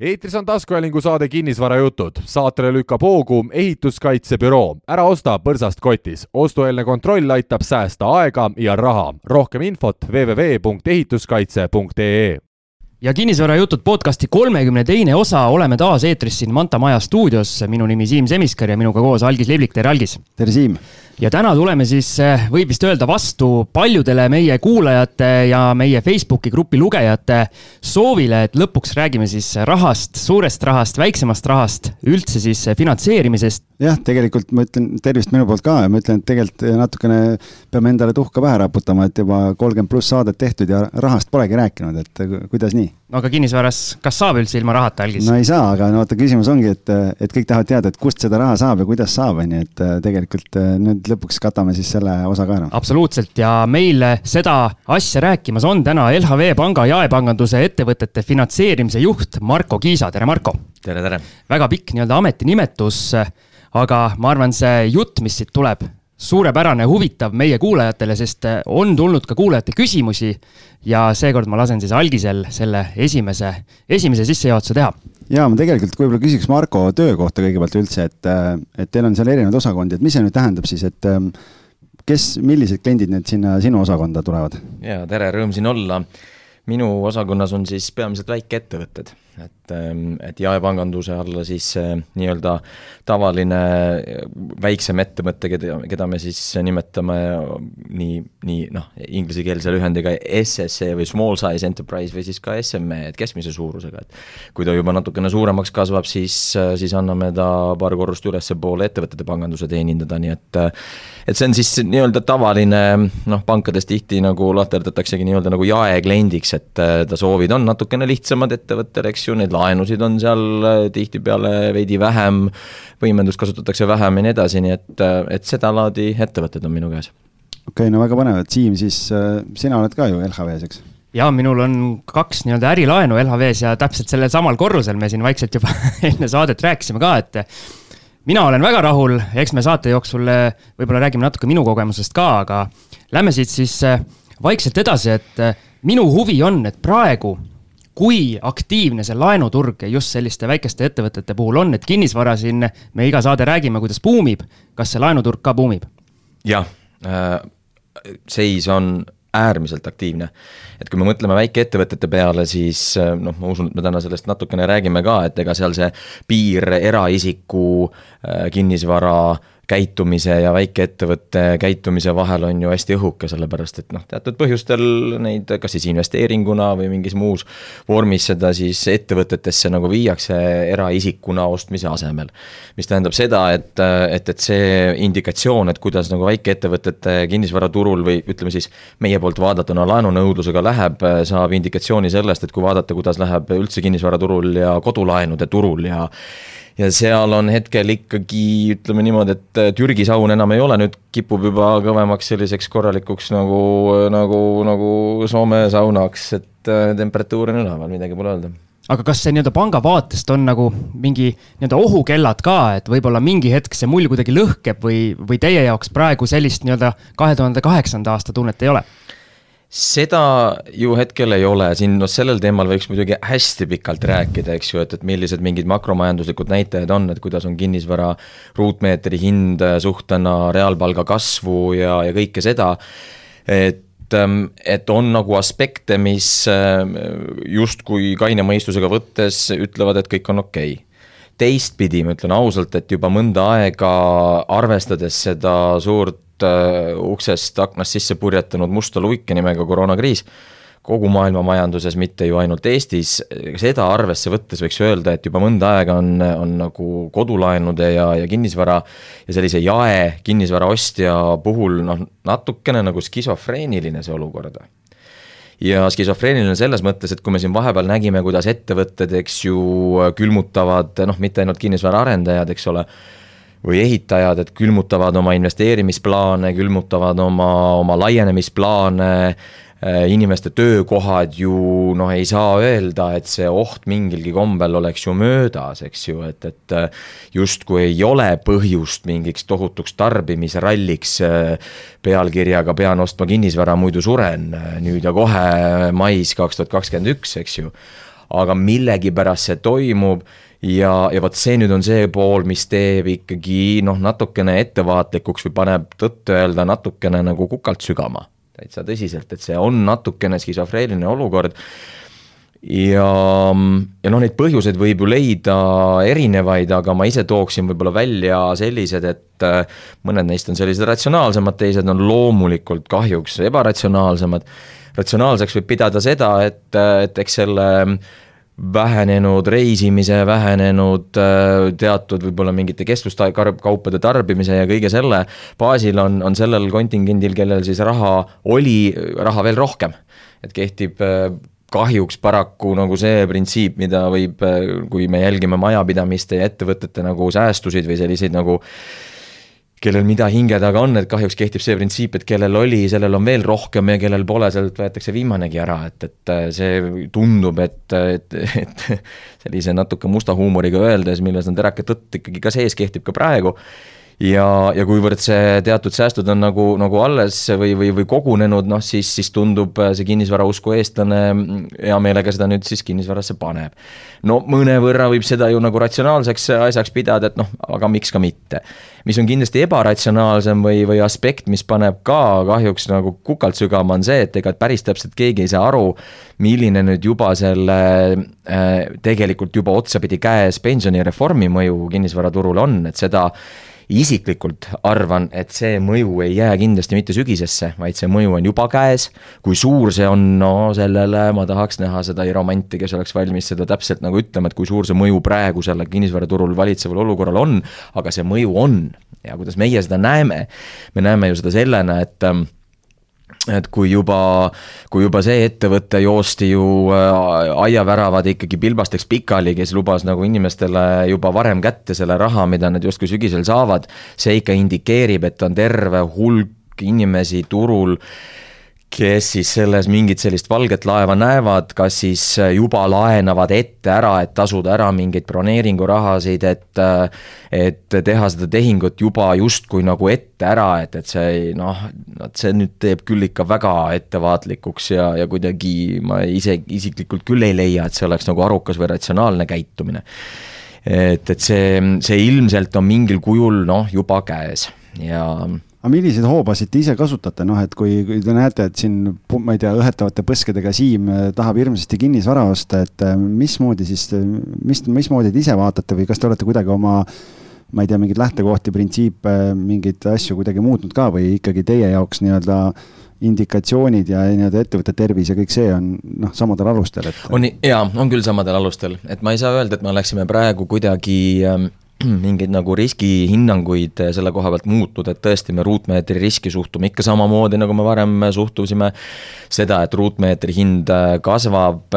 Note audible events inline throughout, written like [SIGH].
eetris on taskuhäälingu saade Kinnisvarajutud. saatele lükkab hoogu ehituskaitsebüroo. ära osta põrsast kotis. ostueelne kontroll aitab säästa aega ja raha. rohkem infot www.ehituskaitse.ee ja Kinnisvarajutud podcasti kolmekümne teine osa, oleme taas eetris siin Manta Maja stuudios. minu nimi Siim Semiskar ja minuga koos Algis Liblik, tere Algis! tere Siim! Ja täna tuleme siis, eh, võib vist öelda, vastu paljudele meie kuulajate ja meie Facebooki grupi lugejate soovile, et lõpuks räägime siis rahast, suurest rahast, väiksemast rahast, üldse siis finantseerimisest. jah, tegelikult ma ütlen tervist minu poolt ka ja ma ütlen, et tegelikult natukene peame endale tuhka pähe raputama, et juba kolmkümmend pluss saadet tehtud ja rahast polegi rääkinud, et kuidas nii? no aga kinnisvaras, kas saab üldse ilma rahata, Algis? no ei saa, aga no vaata, küsimus ongi, et, et kõik tahavad teada, et kust seda raha saab ja kuidas saab, on ju, et tegelikult need nüüd lõpuks katame siis selle osa ka ära. absoluutselt ja meil seda asja rääkimas on täna LHV Panga jaepanganduse ettevõtete finantseerimise juht Marko Kiisa, tere Marko! tere, tere! väga pikk nii-öelda ametinimetus, aga ma arvan, see jutt, mis siit tuleb, suurepärane, huvitav meie kuulajatele, sest on tulnud ka kuulajate küsimusi ja seekord ma lasen siis Algisel selle esimese, esimese sissejuhatuse teha ja ma tegelikult võib-olla küsiks Marko töö kohta kõigepealt üldse, et, et teil on seal erinevaid osakondi, et mis see nüüd tähendab siis, et kes, millised kliendid nüüd sinna sinu osakonda tulevad? ja tere, rõõm siin olla. minu osakonnas on siis peamiselt väikeettevõtted et, ähm, et jaepanganduse alla siis nii-öelda tavaline väiksem ettevõte, keda, keda me siis nimetame nii, nii noh, inglisekeelse lühendiga SSE või small size enterprise või siis ka SME, et keskmise suurusega, et kui ta juba natukene suuremaks kasvab, siis, siis anname ta paar korrust ülespoole ettevõtete panganduse teenindada, nii et et see on siis nii-öelda tavaline noh, pankades tihti nagu lahterdataksegi nii-öelda nagu jaekliendiks, et ta soovid on natukene lihtsamad ettevõttel, eks eks ju, neid laenusid on seal äh, tihtipeale veidi vähem, võimendust kasutatakse vähem ja nii edasi, nii et, äh, et sedalaadi ettevõtted on minu käes. okei okay,, no väga põnev, et Siim, siis äh, sina oled ka ju LHV-s, eks? ja minul on kaks nii-öelda ärilaenu LHV-s ja täpselt sellel samal korrusel me siin vaikselt juba [LAUGHS] enne saadet rääkisime ka, et mina olen väga rahul, eks me saate jooksul võib-olla räägime natuke minu kogemusest ka, aga lähme siit siis vaikselt edasi, et minu huvi on, et praegu kui aktiivne see laenuturg just selliste väikeste ettevõtete puhul on, et kinnisvara siin, me iga saade räägime, kuidas buumib, kas see laenuturg ka buumib? jah äh,, seis on äärmiselt aktiivne. et kui me mõtleme väikeettevõtete peale, siis äh, noh, ma usun, et me täna sellest natukene räägime ka, et ega seal see piir eraisiku äh, kinnisvara äh, käitumise ja väikeettevõtte käitumise vahel on ju hästi õhuke, sellepärast et noh, teatud põhjustel neid kas siis investeeringuna või mingis muus vormis seda siis ettevõtetesse nagu viiakse eraisikuna ostmise asemel. mis tähendab seda, et, et, et see indikatsioon, et kuidas nagu väikeettevõtete kinnisvaraturul või ütleme siis meie poolt vaadatuna laenunõudlusega läheb, saab indikatsiooni sellest, et kui vaadata, kuidas läheb üldse kinnisvaraturul ja kodulaenude turul ja ja seal on hetkel ikkagi ütleme niimoodi, et Türgi saun enam ei ole, nüüd kipub juba kõvemaks selliseks korralikuks nagu, nagu, nagu Soome saunaks, et äh, temperatuur on üleval, midagi pole öelda aga kas see nii-öelda panga vaatest on nagu mingi nii-öelda ohukellad ka, et võib-olla mingi hetk see mull kuidagi lõhkeb või, või teie jaoks praegu sellist nii-öelda kahe tuhande kaheksanda aasta tunnet ei ole? Seda ju hetkel ei ole, siin noh, sellel teemal võiks muidugi hästi pikalt rääkida, eks ju, et, et millised mingid makromajanduslikud näitajad on, et kuidas on kinnisvara ruutmeetri hind suhtena reaalpalga kasvu ja, ja kõike seda. et ähm, et on nagu aspekte, mis ähm, justkui kaine mõistusega võttes ütlevad, et kõik on okei okay teistpidi ma ütlen ausalt, et juba mõnda aega arvestades seda suurt Äh, uksest aknast sisse purjetanud musta luike nimega koroonakriis, kogu maailma majanduses, mitte ju ainult Eestis, seda arvesse võttes võiks öelda, et juba mõnda aega on, on nagu kodulaenude ja, ja kinnisvara ja sellise jae kinnisvara ostja puhul noh, natukene nagu skisofreeniline see olukord. ja skisofreeniline selles mõttes, et kui me siin vahepeal nägime, kuidas ettevõtted, eks ju, külmutavad noh, mitte ainult kinnisvaraarendajad, eks ole või ehitajad, et külmutavad oma investeerimisplaane, külmutavad oma, oma laienemisplaane, äh, inimeste töökohad ju noh, ei saa öelda, et see oht mingilgi kombel oleks ju möödas, eks ju, et, et äh, justkui ei ole põhjust mingiks tohutuks tarbimisralliks äh, pealkirjaga pean ostma kinnisvara, muidu suren nüüd ja kohe mais kaks tuhat kakskümmend üks, eks ju. Aga millegipärast see toimub ja, ja vot see nüüd on see pool, mis teeb ikkagi noh, natukene ettevaatlikuks või paneb tõtt-öelda natukene nagu kukalt sügama. täitsa tõsiselt, et see on natukene skisofreeniline olukord ja, ja noh, neid põhjuseid võib ju leida erinevaid, aga ma ise tooksin võib-olla välja sellised, et äh, mõned neist on sellised ratsionaalsemad, teised on loomulikult kahjuks ebaratsionaalsemad. ratsionaalseks võib pidada seda, et, et eks selle vähenenud reisimise, vähenenud äh, teatud võib-olla mingite kestvuskaupade tarbimise ja kõige selle baasil on, on sellel kontingendil, kellel siis raha oli, raha veel rohkem. et kehtib äh, kahjuks paraku nagu see printsiip, mida võib, kui me jälgime majapidamiste ja ettevõtete nagu säästusid või selliseid nagu kellel mida hinge taga on, et kahjuks kehtib see printsiip, et kellel oli, sellel on veel rohkem ja kellel pole, sellelt võetakse viimanegi ära, et, et see tundub, et, et, et sellise natuke musta huumoriga öeldes, milles on terake tõtt ikkagi ka sees, kehtib ka praegu ja, ja kuivõrd see teatud säästud on nagu, nagu alles või, või, või kogunenud, noh siis, siis tundub see kinnisvarausku eestlane hea meelega seda nüüd siis kinnisvarasse paneb. no mõnevõrra võib seda ju nagu ratsionaalseks asjaks pidada, et noh, aga miks ka mitte. mis on kindlasti ebaratsionaalsem või, või aspekt, mis paneb ka kahjuks nagu kukalt sügama, on see, et ega päris täpselt keegi ei saa aru, milline nüüd juba selle äh, tegelikult juba otsapidi käes pensionireformi mõju kinnisvaraturul on, et seda isiklikult arvan, et see mõju ei jää kindlasti mitte sügisesse, vaid see mõju on juba käes. kui suur see on, no sellele ma tahaks näha seda iromanti, kes oleks valmis seda täpselt nagu ütlema, et kui suur see mõju praegusele kinnisvaraturul valitseval olukorral on, aga see mõju on ja kuidas meie seda näeme, me näeme ju seda sellena, et et kui juba, kui juba see ettevõte joosti ju äh, aiaväravad ikkagi pilbasteks pikali, kes lubas nagu inimestele juba varem kätte selle raha, mida nad justkui sügisel saavad, see ikka indikeerib, et on terve hulk inimesi turul kes siis selles mingit sellist valget laeva näevad, kas siis juba laenavad ette ära, et tasuda ära mingeid broneeringurahasid, et et teha seda tehingut juba justkui nagu ette ära, et, et see noh, see nüüd teeb küll ikka väga ettevaatlikuks ja, ja kuidagi ma ise isiklikult küll ei leia, et see oleks nagu arukas või ratsionaalne käitumine. et, et see, see ilmselt on mingil kujul noh, juba käes ja aga milliseid hoobasid te ise kasutate, noh, et kui, kui te näete, et siin, ma ei tea, õhetavate põskedega Siim eh, tahab hirmsasti kinnisvara osta, et eh, mismoodi siis, mis, mismoodi te ise vaatate või kas te olete kuidagi oma ma ei tea, mingeid lähtekohti, printsiipe, mingeid asju kuidagi muutnud ka või ikkagi teie jaoks nii-öelda indikatsioonid ja nii-öelda ettevõtte tervis ja kõik see on noh, samadel alustel, et. on jaa, on küll samadel alustel, et ma ei saa öelda, et me oleksime praegu kuidagi ähm, [CLEARS THROAT] mingeid nagu riskihinnanguid eh, selle koha pealt muutnud, et tõesti me ruutmeetri riski suhtume ikka samamoodi, nagu me varem suhtusime. seda, et ruutmeetri hind eh, kasvab,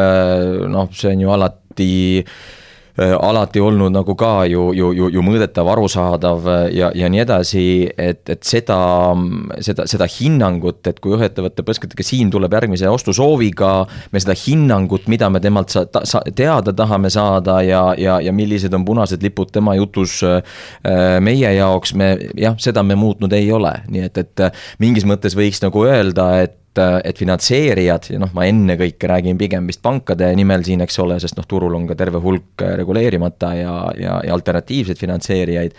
noh, see on ju alati Äh, alati olnud nagu ka ju, ju, ju, ju mõõdetav, arusaadav äh, ja, ja nii edasi, et, et seda, seda, seda hinnangut, et kui ühe-ettevõtte põsketega siin tuleb järgmise ostusooviga, me seda hinnangut, mida me temalt sa, ta, sa, teada tahame saada ja, ja, ja millised on punased lipud tema jutus äh, meie jaoks, me jah, seda me muutnud ei ole, nii et, et mingis mõttes võiks nagu öelda, et et, et finantseerijad ja noh, ma ennekõike räägin pigem vist pankade nimel siin, eks ole, sest noh, turul on ka terve hulk reguleerimata ja, ja, ja alternatiivseid finantseerijaid.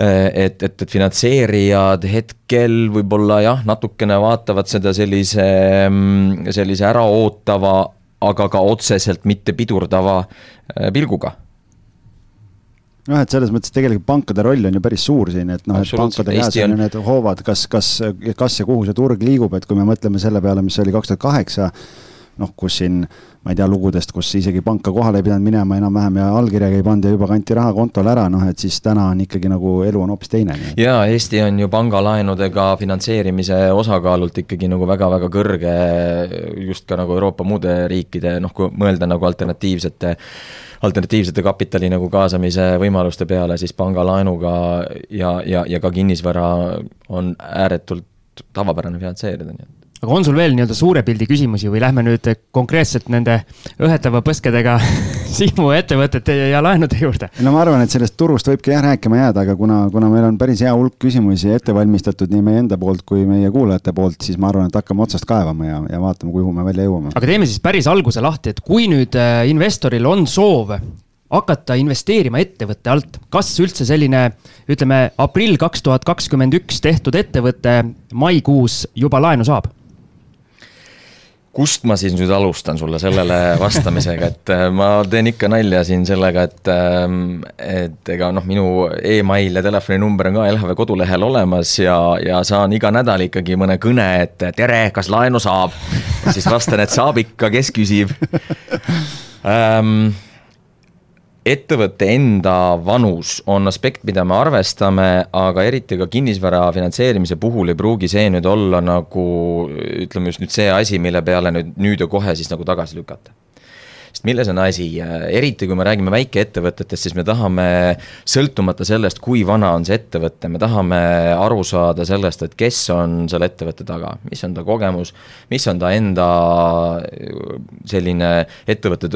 Et, et, et finantseerijad hetkel võib-olla jah, natukene vaatavad seda sellise, sellise äraootava, aga ka otseselt mitte pidurdava pilguga noh, et selles mõttes tegelikult pankade roll on ju päris suur siin, et noh, et pankade käes on ju need hoovad, kas, kas, kas ja kuhu see turg liigub, et kui me mõtleme selle peale, mis oli kaks tuhat kaheksa, noh, kus siin ma ei tea lugudest, kus isegi panka kohale ei pidanud minema enam-vähem ja allkirjaga ei pannud ja juba kanti raha kontole ära, noh et siis täna on ikkagi nagu elu on hoopis teine. jaa, Eesti on ju pangalaenudega finantseerimise osakaalult ikkagi nagu väga-väga kõrge, just ka nagu Euroopa muude riikide, noh, kui mõelda nagu alternatiivsete alternatiivsete kapitali nagu kaasamise võimaluste peale, siis pangalaenuga ja, ja, ja ka kinnisvara on ääretult tavapärane finantseerida, nii et aga on sul veel nii-öelda suure pildi küsimusi või lähme nüüd konkreetselt nende õhetava põskedega [LAUGHS] Siimu ettevõtete ja laenude juurde? no ma arvan, et sellest turust võibki jah rääkima jääda, aga kuna, kuna meil on päris hea hulk küsimusi ette valmistatud nii meie enda poolt kui meie kuulajate poolt, siis ma arvan, et hakkame otsast kaevama ja, ja vaatame, kuhu me välja jõuame. aga teeme siis päris alguse lahti, et kui nüüd äh, investoril on soov hakata investeerima ettevõtte alt, kas üldse selline, ütleme, aprill kaks tuhat kakskümmend üks tehtud ettevõte maikuus juba laenu saab? Kust ma siis nüüd alustan sulle sellele [LAUGHS] vastamisega, et äh, ma teen ikka nalja siin sellega, et, ähm, et ega noh, minu email ja telefoninumber on ka LHV kodulehel olemas ja, ja saan iga nädal ikkagi mõne kõne, et tere, kas laenu saab. siis vastan, et saab ikka, kes küsib [LAUGHS] ähm, ettevõtte enda vanus on aspekt, mida me arvestame, aga eriti ka kinnisvara finantseerimise puhul ei pruugi see nüüd olla nagu ütleme just nüüd see asi, mille peale nüüd, nüüd ja kohe siis nagu tagasi lükata sest milles on asi, eriti kui me räägime väikeettevõtetest, siis me tahame, sõltumata sellest, kui vana on see ettevõte, me tahame aru saada sellest, et kes on selle ettevõtte taga, mis on ta kogemus, mis on ta enda selline ettevõtte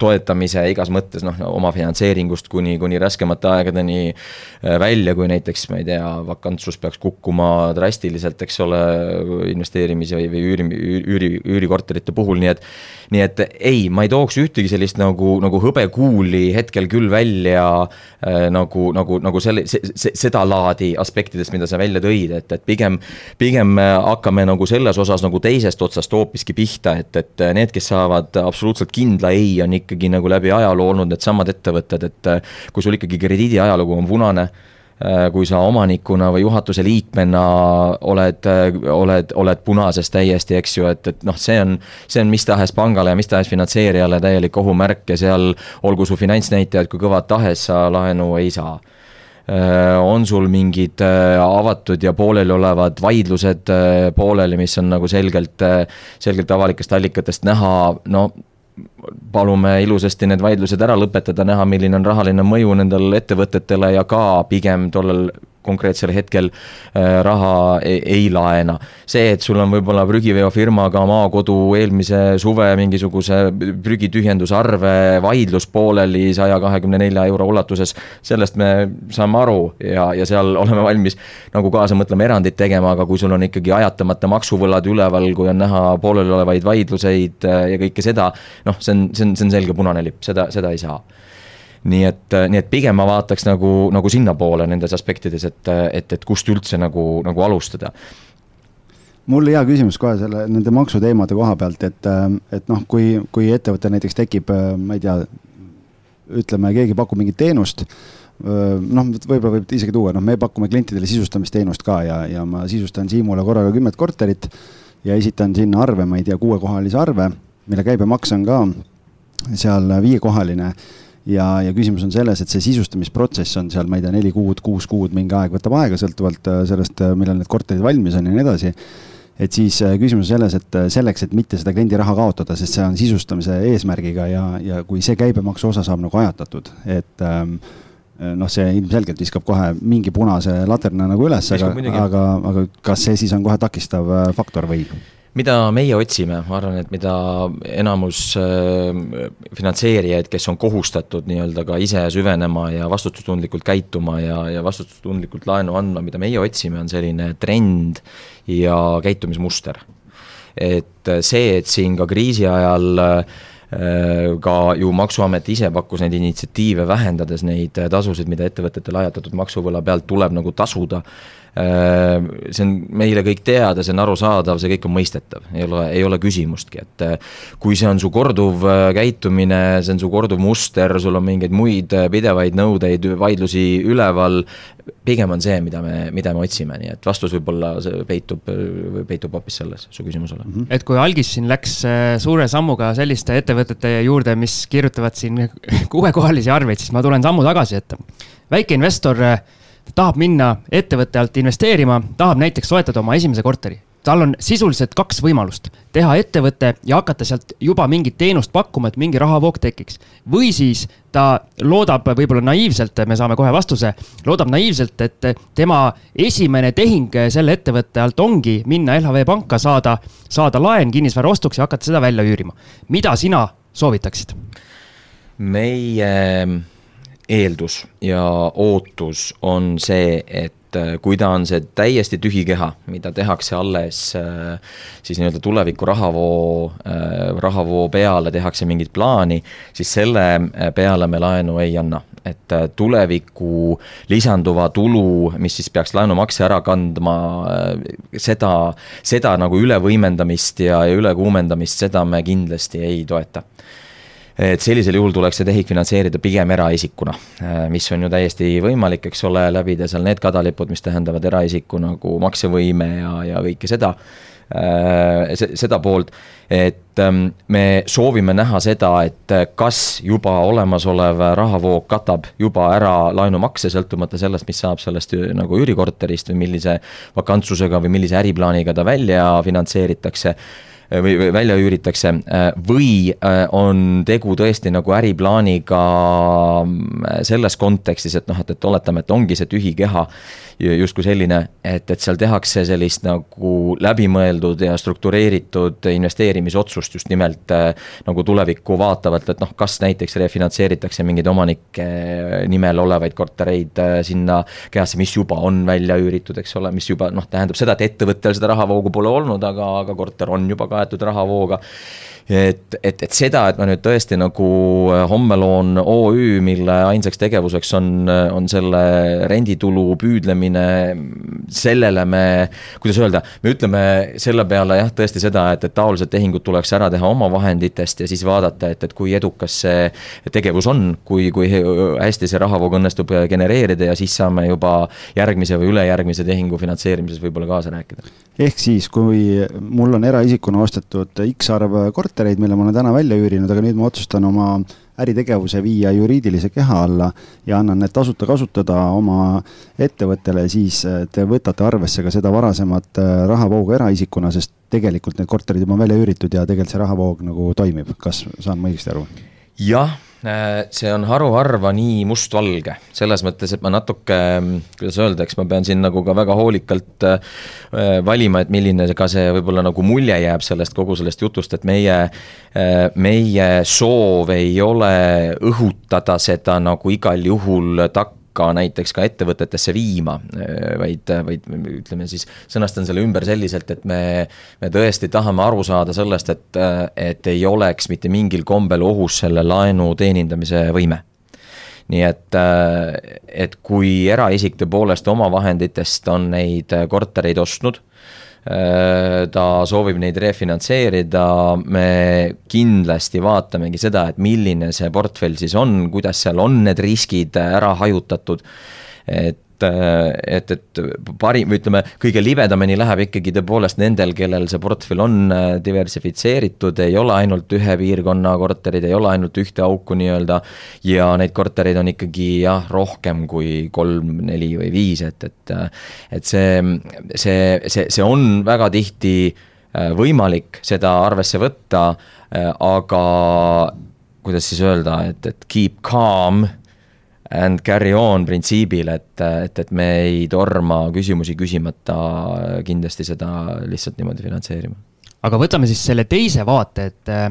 toetamise igas mõttes, noh, oma finantseeringust kuni, kuni raskemate aegadeni äh, välja, kui näiteks, ma ei tea, vakantsus peaks kukkuma drastiliselt, eks ole, investeerimise või, või üüri, üüri, üürikorterite puhul, nii et nii et ei, ma ei tooks ühtegi sellist nagu, nagu hõbekuuli hetkel küll välja äh, nagu, nagu, nagu selle, sedalaadi aspektidest, mida sa välja tõid, et, et pigem, pigem hakkame nagu selles osas nagu teisest otsast hoopiski pihta, et, et need, kes saavad absoluutselt kindla ei, on ikkagi nagu läbi ajaloo olnud needsamad ettevõtted, et kui sul ikkagi krediidiajalugu on punane Äh, kui sa omanikuna või juhatuse liikmena oled, äh, oled, oled punases täiesti, eks ju, et, et noh, see on, see on mis tahes pangale ja mis tahes finantseerijale täielik ohumärk ja seal olgu su finantsnäitajad kui kõvad tahes, sa laenu ei saa. Äh, on sul mingid avatud ja pooleliolevad vaidlused pooleli, mis on nagu selgelt, selgelt avalikest allikatest näha, no palume ilusasti need vaidlused ära lõpetada, näha, milline on rahaline mõju nendel ettevõtetele ja ka pigem tollel konkreetsel hetkel äh, raha ei, ei laena. see, et sul on võib-olla prügiveofirmaga maakodu eelmise suve mingisuguse prügitühjendusarve vaidlus pooleli saja kahekümne nelja euro ulatuses, sellest me saame aru ja, ja seal [LAUGHS] oleme valmis nagu kaasa mõtlema erandit tegema, aga kui sul on ikkagi ajatamata maksuvõlad üleval, kui on näha pooleliolevaid vaidluseid äh, ja kõike seda, noh, see on, see on, see on selge punane lipp, seda, seda ei saa nii et, nii et pigem ma vaataks nagu, nagu sinnapoole nendes aspektides, et, et, et kust üldse nagu, nagu alustada. Mul hea küsimus kohe selle, nende maksuteemade koha pealt, et, et noh, kui, kui ettevõte näiteks tekib, ma ei tea, ütleme, keegi pakub mingit teenust noh, võib-olla võib isegi tuua, noh, me pakume klientidele sisustamisteenust ka ja, ja ma sisustan Siimule korraga kümmet korterit ja esitan sinna arve, ma ei tea, kuuekohalise arve, mille käibemaks on ka seal viiekohaline ja, ja küsimus on selles, et see sisustamisprotsess on seal, ma ei tea, neli kuud, kuus kuud, mingi aeg võtab aega, sõltuvalt äh, sellest, äh, millal need korterid valmis on ja nii edasi. et siis äh, küsimus on selles, et selleks, et mitte seda kliendi raha kaotada, sest see on sisustamise eesmärgiga ja, ja kui see käibemaksu osa saab nagu ajatatud, et ähm, noh, see ilmselgelt viskab kohe mingi punase laterna nagu üles, aga, aga, aga kas see siis on kohe takistav faktor või? Mida meie otsime, ma arvan, et mida enamus äh, finantseerijaid, kes on kohustatud nii-öelda ka ise süvenema ja vastutustundlikult käituma ja, ja vastutustundlikult laenu andma, mida meie otsime, on selline trend ja käitumismuster. et see, et siin ka kriisi ajal äh, ka ju Maksuamet ise pakkus neid initsiatiive, vähendades neid tasusid, mida ettevõtetele ajatatud maksuvõla pealt tuleb nagu tasuda see on meile kõik teada, see on arusaadav, see kõik on mõistetav, ei ole, ei ole küsimustki, et äh, kui see on su korduv äh, käitumine, see on su korduv muster, sul on mingeid muid pidevaid nõudeid, vaidlusi üleval, pigem on see, mida me, mida me otsime, nii et vastus võib-olla see peitub, peitub hoopis selles, su küsimusele mm. -hmm. et kui algis siin läks suure sammuga selliste ettevõtete juurde, mis kirjutavad siin [LAUGHS] kuuekohalisi arveid, siis ma tulen sammu tagasi, et väike investor tahab minna ettevõtte alt investeerima, tahab näiteks soetada oma esimese korteri tal on sisuliselt kaks võimalust, teha ettevõte ja hakata sealt juba mingit teenust pakkuma, et mingi rahavoog tekiks. või siis ta loodab võib-olla naiivselt, me saame kohe vastuse, loodab naiivselt, et tema esimene tehing selle ettevõtte alt ongi minna LHV panka, saada, saada laen kinnisvara ostuks ja hakata seda välja üürima. mida sina soovitaksid? meie eeldus ja ootus on see, et äh, kui ta on see täiesti tühi keha, mida tehakse alles äh, siis nii-öelda tuleviku rahavoo, äh, rahavoo peale tehakse mingit plaani, siis selle peale me laenu ei anna. et tuleviku lisanduva tulu, mis siis peaks laenumakse ära kandma, seda, seda nagu ülevõimendamist ja, ja ülekuumendamist, seda me kindlasti ei toeta et sellisel juhul tuleks see tehing finantseerida pigem eraisikuna, äh, mis on ju täiesti võimalik, eks ole, läbida seal need kadalipud, mis tähendavad eraisiku nagu maksevõime ja, ja kõike seda äh, seda poolt, et ähm, me soovime näha seda, et kas juba olemasolev rahavoog katab juba ära laenumakse, sõltumata sellest, mis saab sellest nagu üürikorterist või millise vakantsusega või millise äriplaaniga ta välja finantseeritakse. Äh, või, või välja üüritakse äh, või äh, on tegu tõesti nagu äriplaaniga selles kontekstis, et noh, et, et oletame, et ongi see tühi keha justkui selline, et, et seal tehakse sellist nagu läbimõeldud ja struktureeritud investeerimisotsust just nimelt nagu tulevikku vaatavalt, et noh, kas näiteks refinantseeritakse mingeid omanike nimel olevaid kortereid sinna kehasse, mis juba on välja üüritud, eks ole, mis juba noh, tähendab seda, et ettevõttel seda rahavoogu pole olnud, aga, aga korter on juba kaetud rahavooga et, et, et seda, et ma nüüd tõesti nagu äh, homme loon OÜ, mille ainsaks tegevuseks on, on selle renditulu püüdlemine, sellele me, kuidas öelda, me ütleme selle peale jah, tõesti seda, et, et taolised tehingud tuleks ära teha oma vahenditest ja siis vaadata, et, et kui edukas see tegevus on, kui, kui hästi see rahavoog õnnestub genereerida ja siis saame juba järgmise või ülejärgmise tehingu finantseerimises võib-olla kaasa rääkida. ehk siis, kui mul on eraisikuna ostetud X arv kortereid, kortereid, mille ma olen täna välja üürinud, aga nüüd ma otsustan oma äritegevuse viia juriidilise keha alla ja annan need tasuta kasutada oma ettevõttele, siis äh, te võtate arvesse ka seda varasemat äh, rahavoogu eraisikuna, sest tegelikult need korterid juba on välja üüritud ja tegelikult see rahavoog nagu toimib, kas saan ma õigesti aru? jah see on haruharva nii mustvalge, selles mõttes, et ma natuke, kuidas öelda, eks ma pean siin nagu ka väga hoolikalt äh, valima, et milline ka see võib-olla nagu mulje jääb sellest kogu sellest jutust, et meie, äh, meie soov ei ole õhutada seda nagu igal juhul takka ka näiteks ka ettevõtetesse viima, vaid, vaid ütleme siis, sõnastan selle ümber selliselt, et me, me tõesti tahame aru saada sellest, et, et ei oleks mitte mingil kombel ohus selle laenu teenindamise võime. nii et, et kui eraisik tõepoolest oma vahenditest on neid kortereid ostnud Äh, ta soovib neid refinantseerida, me kindlasti vaatamegi seda, et milline see portfell siis on, kuidas seal on need riskid ära hajutatud. et et, et parim, või ütleme, kõige libedamini läheb ikkagi tõepoolest nendel, kellel see portfell on äh, diversifitseeritud, ei ole ainult ühe piirkonna korterid, ei ole ainult ühte auku nii-öelda. ja neid kortereid on ikkagi jah, rohkem kui kolm, neli või viis, et, et, et see, see, see, see on väga tihti võimalik seda arvesse võtta, aga kuidas siis öelda, et, et keep calm and carry on printsiibil, et, et, et me ei torma küsimusi küsimata kindlasti seda lihtsalt niimoodi finantseerima. aga võtame siis selle teise vaate, et äh,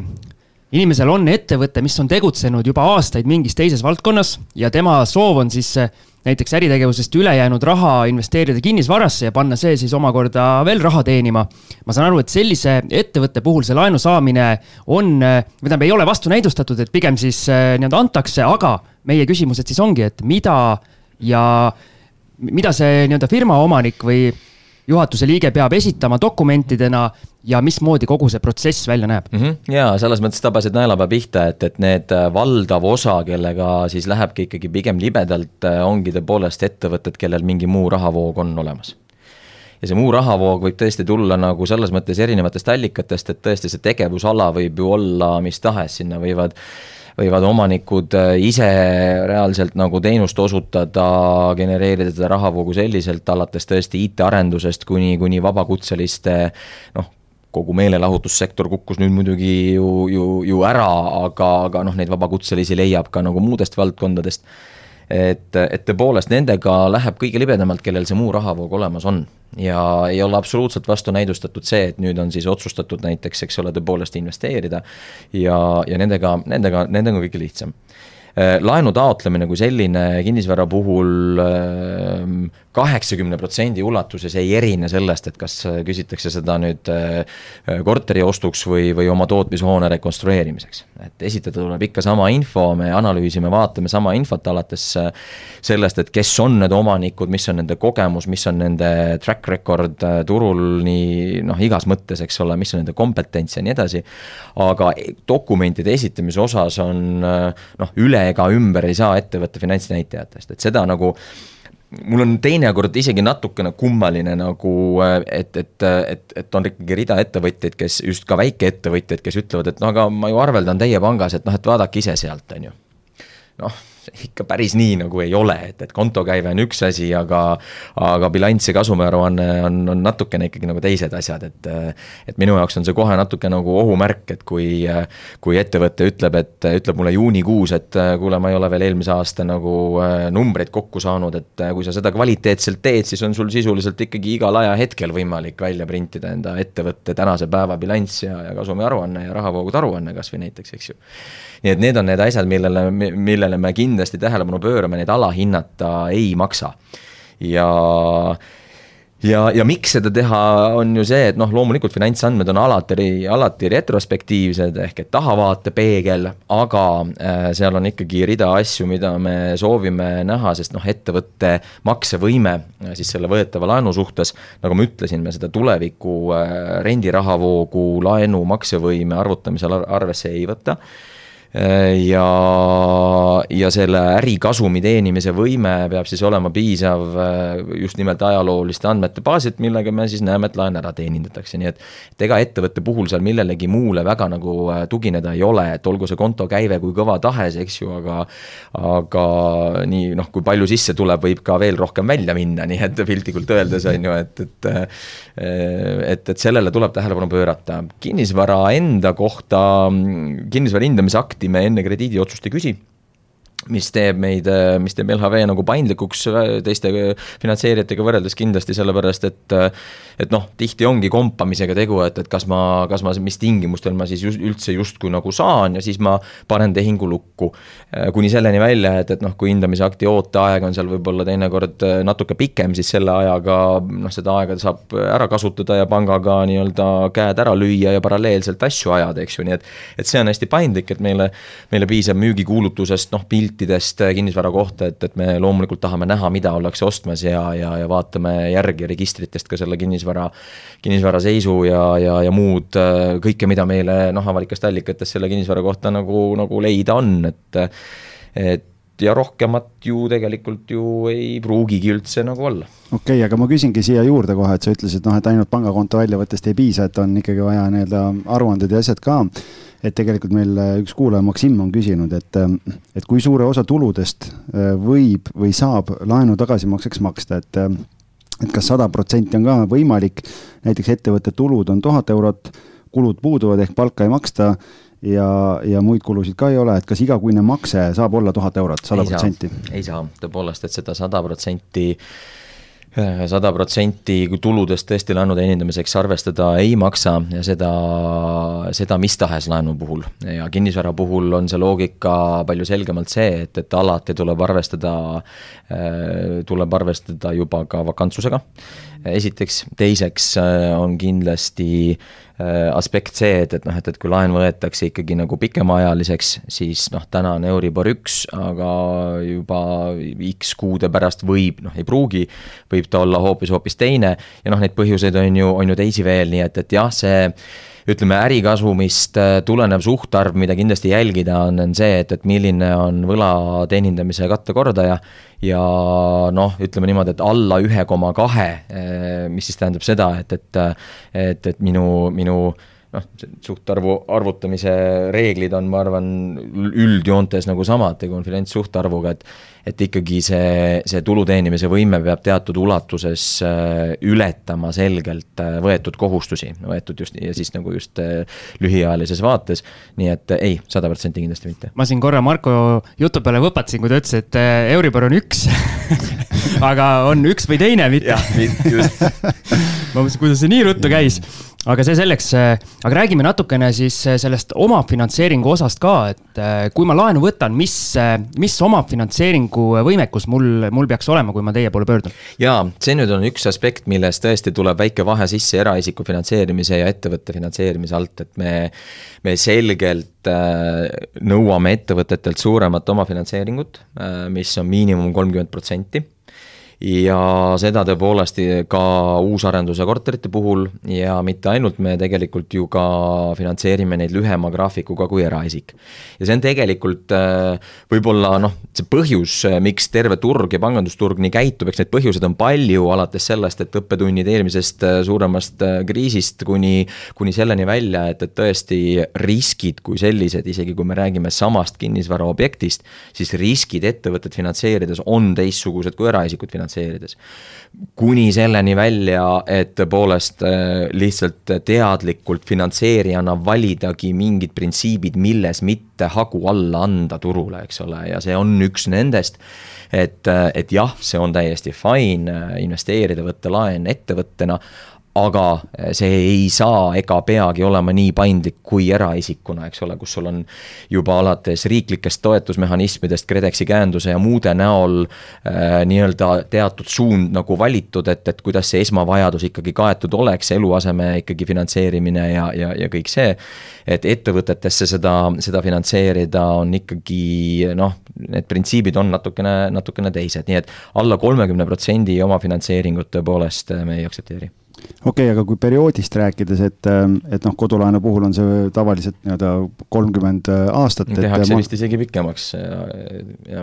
inimesel on ettevõte, mis on tegutsenud juba aastaid mingis teises valdkonnas ja tema soov on siis äh, näiteks äritegevusest ülejäänud raha investeerida kinnisvarasse ja panna see siis omakorda veel raha teenima. ma saan aru, et sellise ettevõtte puhul see laenu saamine on, või tähendab, ei ole vastunäidustatud, et pigem siis äh, nii-öelda antakse, aga meie küsimused siis ongi, et mida ja mida see nii-öelda firma omanik või juhatuse liige peab esitama dokumentidena ja mismoodi kogu see protsess välja näeb mm? -hmm. ja selles mõttes tabasid naelapea pihta, et, et need äh, valdav osa, kellega siis lähebki ikkagi pigem libedalt, äh, ongi tõepoolest ettevõtted, kellel mingi muu rahavoog on olemas ja see muu rahavoog võib tõesti tulla nagu selles mõttes erinevatest allikatest, et tõesti see tegevusala võib ju olla mis tahes, sinna võivad võivad omanikud äh, ise reaalselt nagu teenust osutada, genereerida seda rahavoogu selliselt, alates tõesti IT-arendusest kuni, kuni vabakutseliste noh, kogu meelelahutussektor kukkus nüüd muidugi ju, ju, ju ära, aga, aga noh, neid vabakutselisi leiab ka nagu muudest valdkondadest. Et, et tõepoolest nendega läheb kõige libedamalt, kellel see muu rahavoog olemas on. ja ei ole absoluutselt vastunäidustatud see, et nüüd on siis otsustatud näiteks, eks ole, tõepoolest investeerida. ja, ja nendega, nendega, nendega on kõige lihtsam Äh, laenu taotlemine kui selline kinnisvara puhul ähm, kaheksakümne protsendi ulatuses ei erine sellest, et kas äh, küsitakse seda nüüd äh, korteri ostuks või, või oma tootmishoone rekonstrueerimiseks. et esitada tuleb ikka sama info, me analüüsime, vaatame sama infot alates sellest, et kes on need omanikud, mis on nende kogemus, mis on nende track record turul nii noh, igas mõttes, eks ole, mis on nende kompetents ja nii edasi. aga dokumentide esitamise osas on noh, üle ega ümber ei saa ettevõtte finantsnäitajatest, et seda nagu mul on teinekord isegi natukene kummaline nagu, et, et, et, et on ikkagi rida ettevõtjaid, kes just ka väikeettevõtjaid, kes ütlevad, et no aga ma ju arveldan teie pangas, et noh, et vaadake ise sealt, on ju. noh ikka päris nii nagu ei ole, et, et kontokäive on üks asi, aga aga bilanss ja kasumiaruanne on, on natukene ikkagi nagu teised asjad, et et minu jaoks on see kohe natuke nagu ohumärk, et kui kui ettevõte ütleb, et ütleb mulle juunikuus, et kuule, ma ei ole veel eelmise aasta nagu numbreid kokku saanud, et kui sa seda kvaliteetselt teed, siis on sul sisuliselt ikkagi igal ajahetkel võimalik välja printida enda ettevõtte tänase päeva bilanss ja, ja kasumiaruanne ja rahavoogude aruanne kas või näiteks, eks ju nii et need on need asjad, millele, millele me kindlasti tähelepanu pöörame, neid alahinnata ei maksa. ja ja, ja miks seda teha, on ju see, et noh, loomulikult finantsandmed on alati, alati retrospektiivsed ehk et tahavaatepeegel, aga äh, seal on ikkagi rida asju, mida me soovime näha, sest noh, ettevõtte maksevõime äh, siis selle võetava laenu suhtes, nagu ma ütlesin, me seda tuleviku äh, rendirahavoogu laenu maksevõime arvutamisel arvesse ei võta ja, ja selle ärikasumi teenimise võime peab siis olema piisav äh, just nimelt ajalooliste andmete baasilt, millega me siis näeme, et laen ära teenindatakse, nii et et ega ettevõtte puhul seal millelegi muule väga nagu äh, tugineda ei ole, et olgu see konto käive kui kõva tahes, eks ju, aga aga nii noh, kui palju sisse tuleb, võib ka veel rohkem välja minna, nii et piltlikult öeldes on ju, et, et et, et sellele tuleb tähelepanu pöörata. kinnisvara enda kohta, kinnisvara hindamise akt protsenti me enne krediidiotsust ei küsi mis teeb meid, mis teeb LHV nagu paindlikuks teiste finantseerijatega võrreldes kindlasti sellepärast, et et noh, tihti ongi kompamisega tegu, et, et kas ma, kas ma, mis tingimustel ma siis just, üldse justkui nagu saan ja siis ma panen tehingu lukku. kuni selleni välja, et, et noh, kui hindamise akti ooteaeg on seal võib-olla teinekord natuke pikem, siis selle ajaga noh, seda aega saab ära kasutada ja pangaga nii-öelda käed ära lüüa ja paralleelselt asju ajada, eks ju, nii et et see on hästi paindlik, et meile, meile piisab müügikuulutusest, noh, piltidest kinnisvara kohta, et, et me loomulikult tahame näha, mida ollakse ostmas ja, ja, ja vaatame järgi registritest ka selle kinnisvara kinnisvara, seisu ja, ja, ja muud äh, kõike, mida meile noh, avalikest allikatest selle kinnisvara kohta nagu, nagu leida on, et et ja rohkemat ju tegelikult ju ei pruugigi üldse nagu olla. okei okay,, aga ma küsingi siia juurde kohe, et sa ütlesid, noh, et ainult pangakonto väljavõttest ei piisa, et on ikkagi vaja nii-öelda aruanded ja asjad ka. Et tegelikult meil üks kuulaja, Maksim, on küsinud, et, et kui suure osa tuludest äh, võib või saab laenu tagasimakseks maksta, et et kas sada protsenti on ka võimalik, näiteks ettevõtte tulud on tuhat eurot, kulud puuduvad ehk palka ei maksta ja, ja muid kulusid ka ei ole, et kas igakuine makse saab olla tuhat eurot, sada protsenti? ei saa, tõepoolest, et seda sada protsenti sada protsenti tuludest tõesti laenu teenindamiseks arvestada ei maksa ja seda, seda mis tahes laenu puhul. ja kinnisvara puhul on see loogika palju selgemalt see, et, et alati tuleb arvestada, tuleb arvestada juba ka vakantsusega. esiteks, teiseks on kindlasti Äh, aspekt see, et, et noh, et, et kui laen võetakse ikkagi nagu pikemaajaliseks, siis noh, täna on Euribor üks, aga juba X kuude pärast võib, noh, ei pruugi, võib ta olla hoopis, hoopis teine ja noh, neid põhjuseid on ju, on ju teisi veel, nii et, et jah, see ütleme, ärikasumist äh, tulenev suhtarv, mida kindlasti jälgida, on, on see, et, et milline on võla teenindamise kattekordaja. Ja noh, ütleme niimoodi, et alla ühe koma kahe, äh, mis siis tähendab seda, et, et, et, et minu, minu noh, suhtarvu arvutamise reeglid on, ma arvan, üldjoontes nagu samad tegu on finantssuhtarvuga, et et ikkagi see, see tulu teenimise võime peab teatud ulatuses äh, ületama selgelt äh, võetud kohustusi, võetud just ja siis nagu just äh, lühiajalises vaates. nii et ei, sada protsenti kindlasti mitte. ma siin korra Marko jutu peale võpatasin, kui ta ütles, et Euribor on üks [LAUGHS] [LAUGHS] aga on üks või teine, mitte. jah, just [LAUGHS] ma mõtlesin, kuidas see nii ruttu käis aga see selleks, äh, aga räägime natukene siis äh, sellest omafinantseeringu osast ka, et äh, kui ma laenu võtan, mis, mis omafinantseeringu võimekus mul, mul peaks olema, kui ma teie poole pöördun? jaa, see nüüd on üks aspekt, milles tõesti tuleb väike vahe sisse eraisiku finantseerimise ja ettevõtte finantseerimise alt, et me, me selgelt nõuame ettevõtetelt suuremat omafinantseeringut, mis on miinimum kolmkümmend protsenti ja seda tõepoolest ka uusarenduse korterite puhul ja mitte ainult, me tegelikult ju ka finantseerime neid lühema graafikuga kui eraisik. ja see on tegelikult äh, võib-olla noh, see põhjus, äh, miks terve turg ja pangandusturg nii käitub, eks neid põhjuseid on palju, alates sellest, et õppetunnid eelmisest äh, suuremast kriisist kuni, kuni selleni välja, et, et tõesti riskid kui sellised, isegi kui me räägime samast kinnisvaraobjektist, siis riskid ettevõtet finantseerides on teistsugused kui eraisikut finantseerides finantseerides. kuni selleni välja, et tõepoolest äh, lihtsalt teadlikult finantseerijana validagi mingid printsiibid, milles mitte hagu alla anda turule, eks ole, ja see on üks nendest et, äh, et jah, see on täiesti fine äh, investeerida, võtta laen ettevõttena, aga eh, see ei saa ega peagi olema nii paindlik kui eraisikuna, eks ole, kus sul on juba alates riiklikest toetusmehhanismidest, KredExi käenduse ja muude näol äh, nii-öelda teatud suund nagu valitud, et, et kuidas see esmavajadus ikkagi kaetud oleks, eluaseme ikkagi finantseerimine ja, ja, ja kõik see. et ettevõtetesse seda, seda finantseerida on ikkagi noh, need printsiibid on natukene, natukene teised, nii et alla kolmekümne protsendi omafinantseeringut tõepoolest me ei aktsepteeri okei okay,, aga kui perioodist rääkides, et, et noh, kodulaenu puhul on see tavaliselt nii-öelda kolmkümmend aastat. tehakse ma... vist isegi pikemaks.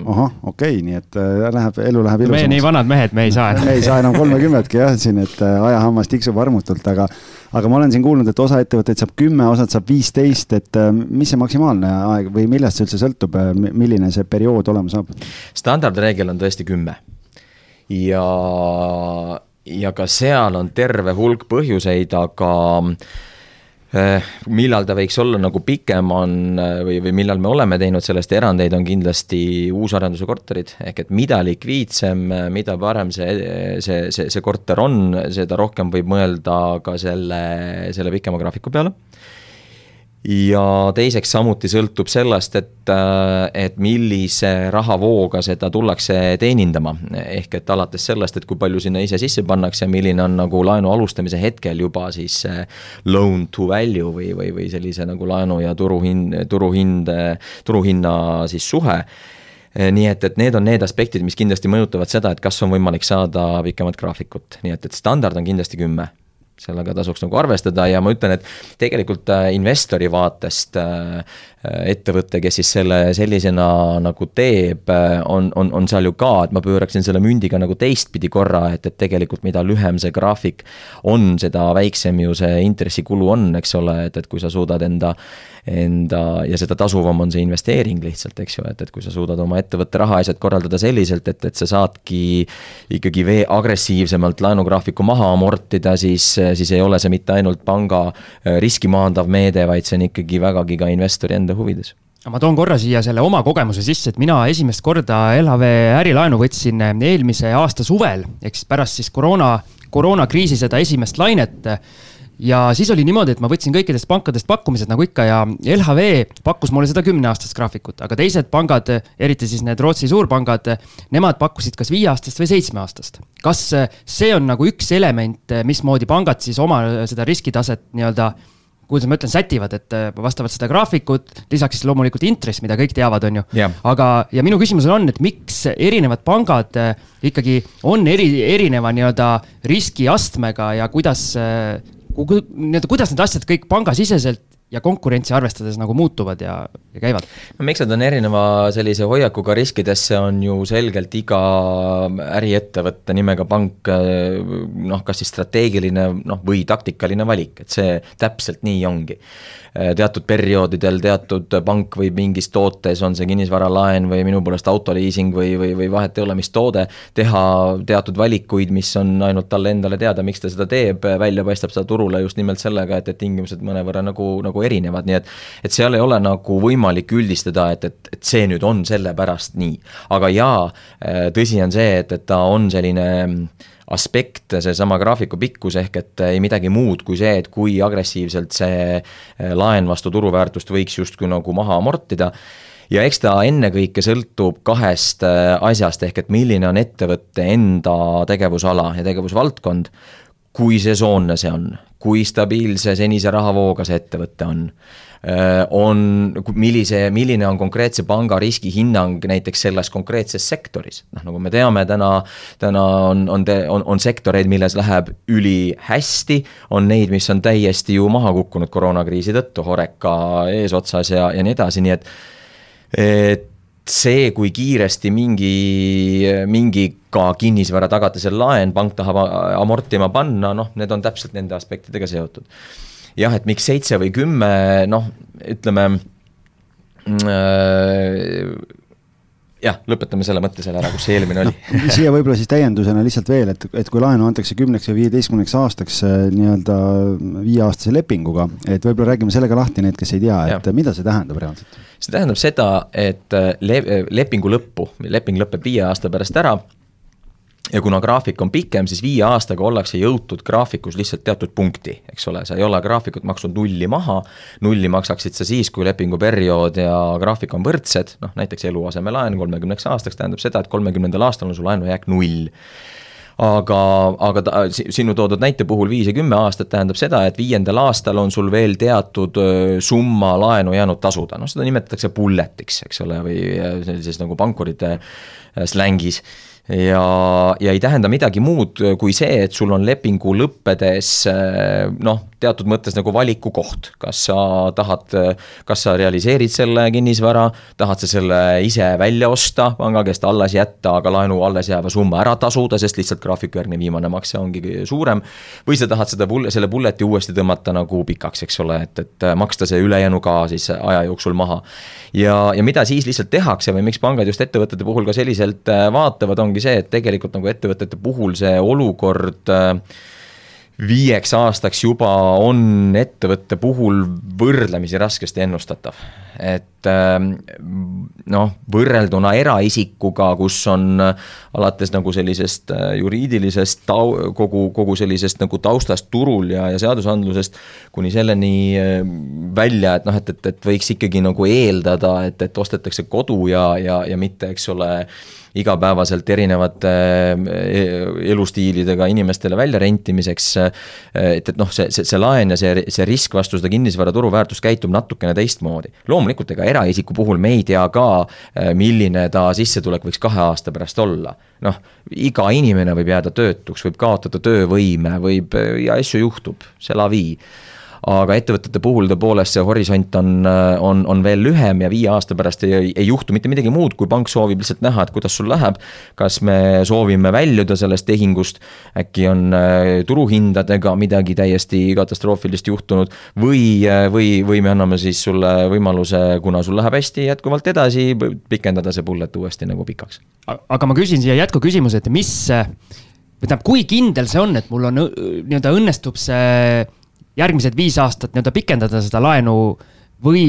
ahah, okei okay,, nii et äh, läheb, elu läheb ilusamaks. me nii vanad mehed, me ei saa [LAUGHS] me ei saa enam kolmekümmetki jah, siin, et äh, ajahammas tiksub armutult, aga aga ma olen siin kuulnud, et osa ettevõtteid saab kümme, osad saab viisteist, et äh, mis see maksimaalne aeg või millest see üldse sõltub, milline see periood olema saab? standardreegel on tõesti kümme ja ja ka seal on terve hulk põhjuseid, aga eh, millal ta võiks olla nagu pikem, on või, või millal me oleme teinud sellest erandeid, on kindlasti uusarenduse korterid. ehk et mida likviidsem, mida parem see, see, see, see korter on, seda rohkem võib mõelda ka selle, selle pikema graafiku peale ja teiseks samuti sõltub sellest, et, äh, et millise rahavooga seda tullakse teenindama. ehk et alates sellest, et kui palju sinna ise sisse pannakse, milline on nagu laenu alustamise hetkel juba siis loan to value või, või, või sellise nagu laenu ja turuhind, turuhind, turuhinna siis suhe. Nii et, et need on need aspektid, mis kindlasti mõjutavad seda, et kas on võimalik saada pikemat graafikut, nii et, et standard on kindlasti kümme sellega tasuks nagu arvestada ja ma ütlen, et tegelikult äh, investori vaatest äh, ettevõte, kes siis selle sellisena nagu teeb, äh, on, on, on seal ju ka, et ma pööraksin selle mündiga nagu teistpidi korra, et, et tegelikult mida lühem see graafik on, seda väiksem ju see intressikulu on, eks ole, et, et kui sa suudad enda enda ja seda tasuvam on see investeering lihtsalt, eks ju, et, et kui sa suudad oma ettevõtte rahaasjad korraldada selliselt, et, et sa saadki ikkagi vee agressiivsemalt laenugraafiku maha amortida, siis, siis ei ole see mitte ainult panga äh, riski maandav meede, vaid see on ikkagi vägagi ka investori enda huvides ma toon korra siia selle oma kogemuse sisse, et mina esimest korda LHV ärilaenu võtsin eelmise aasta suvel, ehk siis pärast siis koroona, koroonakriisi seda esimest lainet ja siis oli niimoodi, et ma võtsin kõikidest pankadest pakkumised nagu ikka ja LHV pakkus mulle seda kümneaastast graafikut, aga teised pangad, eriti siis need Rootsi suurpangad, nemad pakkusid kas viieaastast või seitsmeaastast. kas see on nagu üks element, mismoodi pangad siis oma seda riskitaset nii-öelda kuidas ma ütlen, sätivad, et vastavalt seda graafikut, lisaks siis loomulikult intress, mida kõik teavad, on ju. Yeah.. aga, ja minu küsimus on, et miks erinevad pangad ikkagi on eri, erineva nii-öelda riskiastmega ja kuidas nii-öelda, kuidas need asjad kõik pangasiseselt ja konkurentsi arvestades nagu muutuvad ja, ja käivad? no miks nad on erineva sellise hoiakuga riskidesse, on ju selgelt iga äriettevõtte nimega pank noh, kas siis strateegiline noh, või taktikaline valik, et see täpselt nii ongi Äh, teatud perioodidel teatud pank võib mingis tootes, on see kinnisvaralaen või minu poolest autoliising või, või, või vahet ei ole, mis toode, teha teatud valikuid, mis on ainult talle endale teada, miks ta seda teeb, välja paistab seda turule just nimelt sellega, et, et tingimused mõnevõrra nagu, nagu erinevad, nii et et seal ei ole nagu võimalik üldistada, et, et, et see nüüd on sellepärast nii. aga jaa, äh, tõsi on see, et, et ta on selline aspekt, seesama graafiku pikkus, ehk et ei midagi muud kui see, et kui agressiivselt see eh, laen vastu turuväärtust võiks justkui nagu maha amortida ja eks ta ennekõike sõltub kahest eh, asjast, ehk et milline on ettevõtte enda tegevusala ja tegevusvaldkond, kui sesoonne see on, kui stabiilse senise rahavooga see ettevõte on Äh, on, millise, milline on konkreetse panga riskihinnang näiteks selles konkreetses sektoris. noh, nagu me teame, täna, täna on, on, on, on sektoreid, milles läheb ülihästi, on neid, mis on täiesti ju maha kukkunud koroonakriisi tõttu, Horeca eesotsas ja, ja nii edasi, nii et et see, kui kiiresti mingi, mingi ka kinnisvara tagatisel laen pank tahab amortima panna, noh, need on täpselt nende aspektidega seotud. Jah, et miks seitse või kümme, noh, ütleme äh, jah, lõpetame selle mõtte selle ära, kus see eelmine oli siia võib-olla siis täiendusena lihtsalt veel, et, et kui laenu antakse kümneks või viieteistkümneks aastaks äh, nii-öelda viieaastase lepinguga, et võib-olla räägime sellega lahti, need, kes ei tea, et ja. mida see tähendab reaalselt? see tähendab seda, et äh, le-, lepingu lõppu, leping lõpeb viie aasta pärast ära ja kuna graafik on pikem, siis viie aastaga ollakse jõutud graafikus lihtsalt teatud punkti, eks ole, sa ei ole graafikut maksnud nulli maha, nulli maksaksid sa siis, kui lepinguperiood ja graafik on võrdsed, noh näiteks eluasemelaen kolmekümneks aastaks tähendab seda, et kolmekümnendal aastal on su laenujääk null. Aga, aga ta, sinu toodud näite puhul viis ja kümme aastat tähendab seda, et viiendal aastal on sul veel teatud summa laenu jäänud tasuda, noh seda nimetatakse bullet'iks, eks ole, või sellises nagu pankurite slängis ja, ja ei tähenda midagi muud kui see, et sul on lepingu lõppedes noh, teatud mõttes nagu valikukoht, kas sa tahad, kas sa realiseerid selle kinnisvara, tahad sa selle ise välja osta panga käest alles jätta, aga laenu alles jääva summa ära tasuda, sest lihtsalt graafikujärgne viimane makse ongi suurem. või sa tahad seda bull-, selle bullet'i uuesti tõmmata nagu pikaks, eks ole, et, et maksta see ülejäänu ka siis aja jooksul maha. ja, ja mida siis lihtsalt tehakse või miks pangad just ettevõtete puhul ka selliselt vaatavad, ongi see, et tegelikult nagu ettevõtete puhul see olukord äh, viieks aastaks juba on ettevõtte puhul võrdlemisi raskesti ennustatav. Et ähm, noh, võrrelduna eraisikuga, kus on alates nagu sellisest äh, juriidilisest tau-, kogu, kogu sellisest nagu taustast turul ja, ja seadusandlusest kuni selleni äh, välja, et noh, et, et, et võiks ikkagi nagu eeldada, et, et ostetakse kodu ja, ja, ja mitte, eks ole igapäevaselt erinevate eh, elustiilidega inimestele väljarentimiseks. et, et noh, see, see, see laen ja see, see risk vastu seda kinnisvara turuväärtust käitub natukene teistmoodi. loomulikult, ega eraisiku puhul me ei tea ka, eh, milline ta sissetulek võiks kahe aasta pärast olla. noh, iga inimene võib jääda töötuks, võib kaotada töövõime, võib ja asju juhtub, c'est la vie aga ettevõtete puhul tõepoolest see horisont on, on, on veel lühem ja viie aasta pärast ei, ei juhtu mitte midagi muud, kui pank soovib lihtsalt näha, et kuidas sul läheb. kas me soovime väljuda sellest tehingust, äkki on äh, turuhindadega midagi täiesti katastroofilist juhtunud või, äh, või, või me anname siis sulle võimaluse, kuna sul läheb hästi, jätkuvalt edasi, pikendada see bullet uuesti nagu pikaks. aga ma küsin siia jätkuküsimuse, et mis, või tähendab, kui kindel see on, et mul on nii-öelda õnnestub see järgmised viis aastat nii-öelda pikendada seda laenu või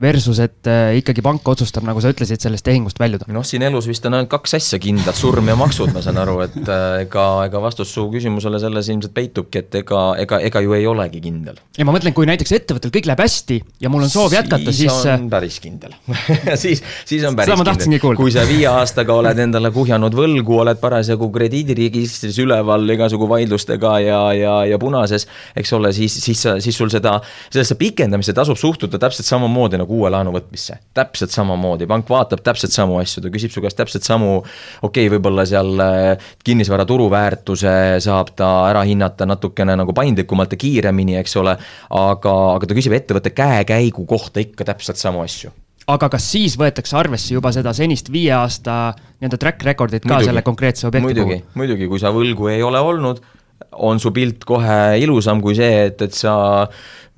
versus, et äh, ikkagi pank otsustab, nagu sa ütlesid, sellest tehingust väljuda? noh, siin elus vist on ainult kaks asja kindlad, surm ja maksud, ma saan aru, et äh, ega, ega vastus su küsimusele selles ilmselt peitubki, et ega, ega, ega ju ei olegi kindel. ja ma mõtlen, kui näiteks ettevõttel kõik läheb hästi ja mul on soov jätkata, siis. siis on päris kindel [LAUGHS] siis, siis on päris kindel. kui sa viie aastaga oled endale kuhjanud võlgu, oled parasjagu krediidiregistris üleval igasugu vaidlustega ja, ja, ja punases, eks ole, siis, siis siis sul seda, sellesse pikendamisse tasub suhtuda täpselt samamoodi nagu uue laenu võtmisse. täpselt samamoodi, pank vaatab täpselt samu asju, ta küsib su käest täpselt samu, okei okay,, võib-olla seal äh, kinnisvara turuväärtuse saab ta ära hinnata natukene nagu paindlikumalt ja kiiremini, eks ole, aga, aga ta küsib ettevõtte käekäigu kohta ikka täpselt samu asju aga kas siis võetakse arvesse juba seda senist viie aasta nii-öelda track record'it ka muidugi, selle konkreetse objekti muidugi, puhul? muidugi, kui sa võlgu ei ole olnud, on su pilt kohe ilusam kui see, et, et sa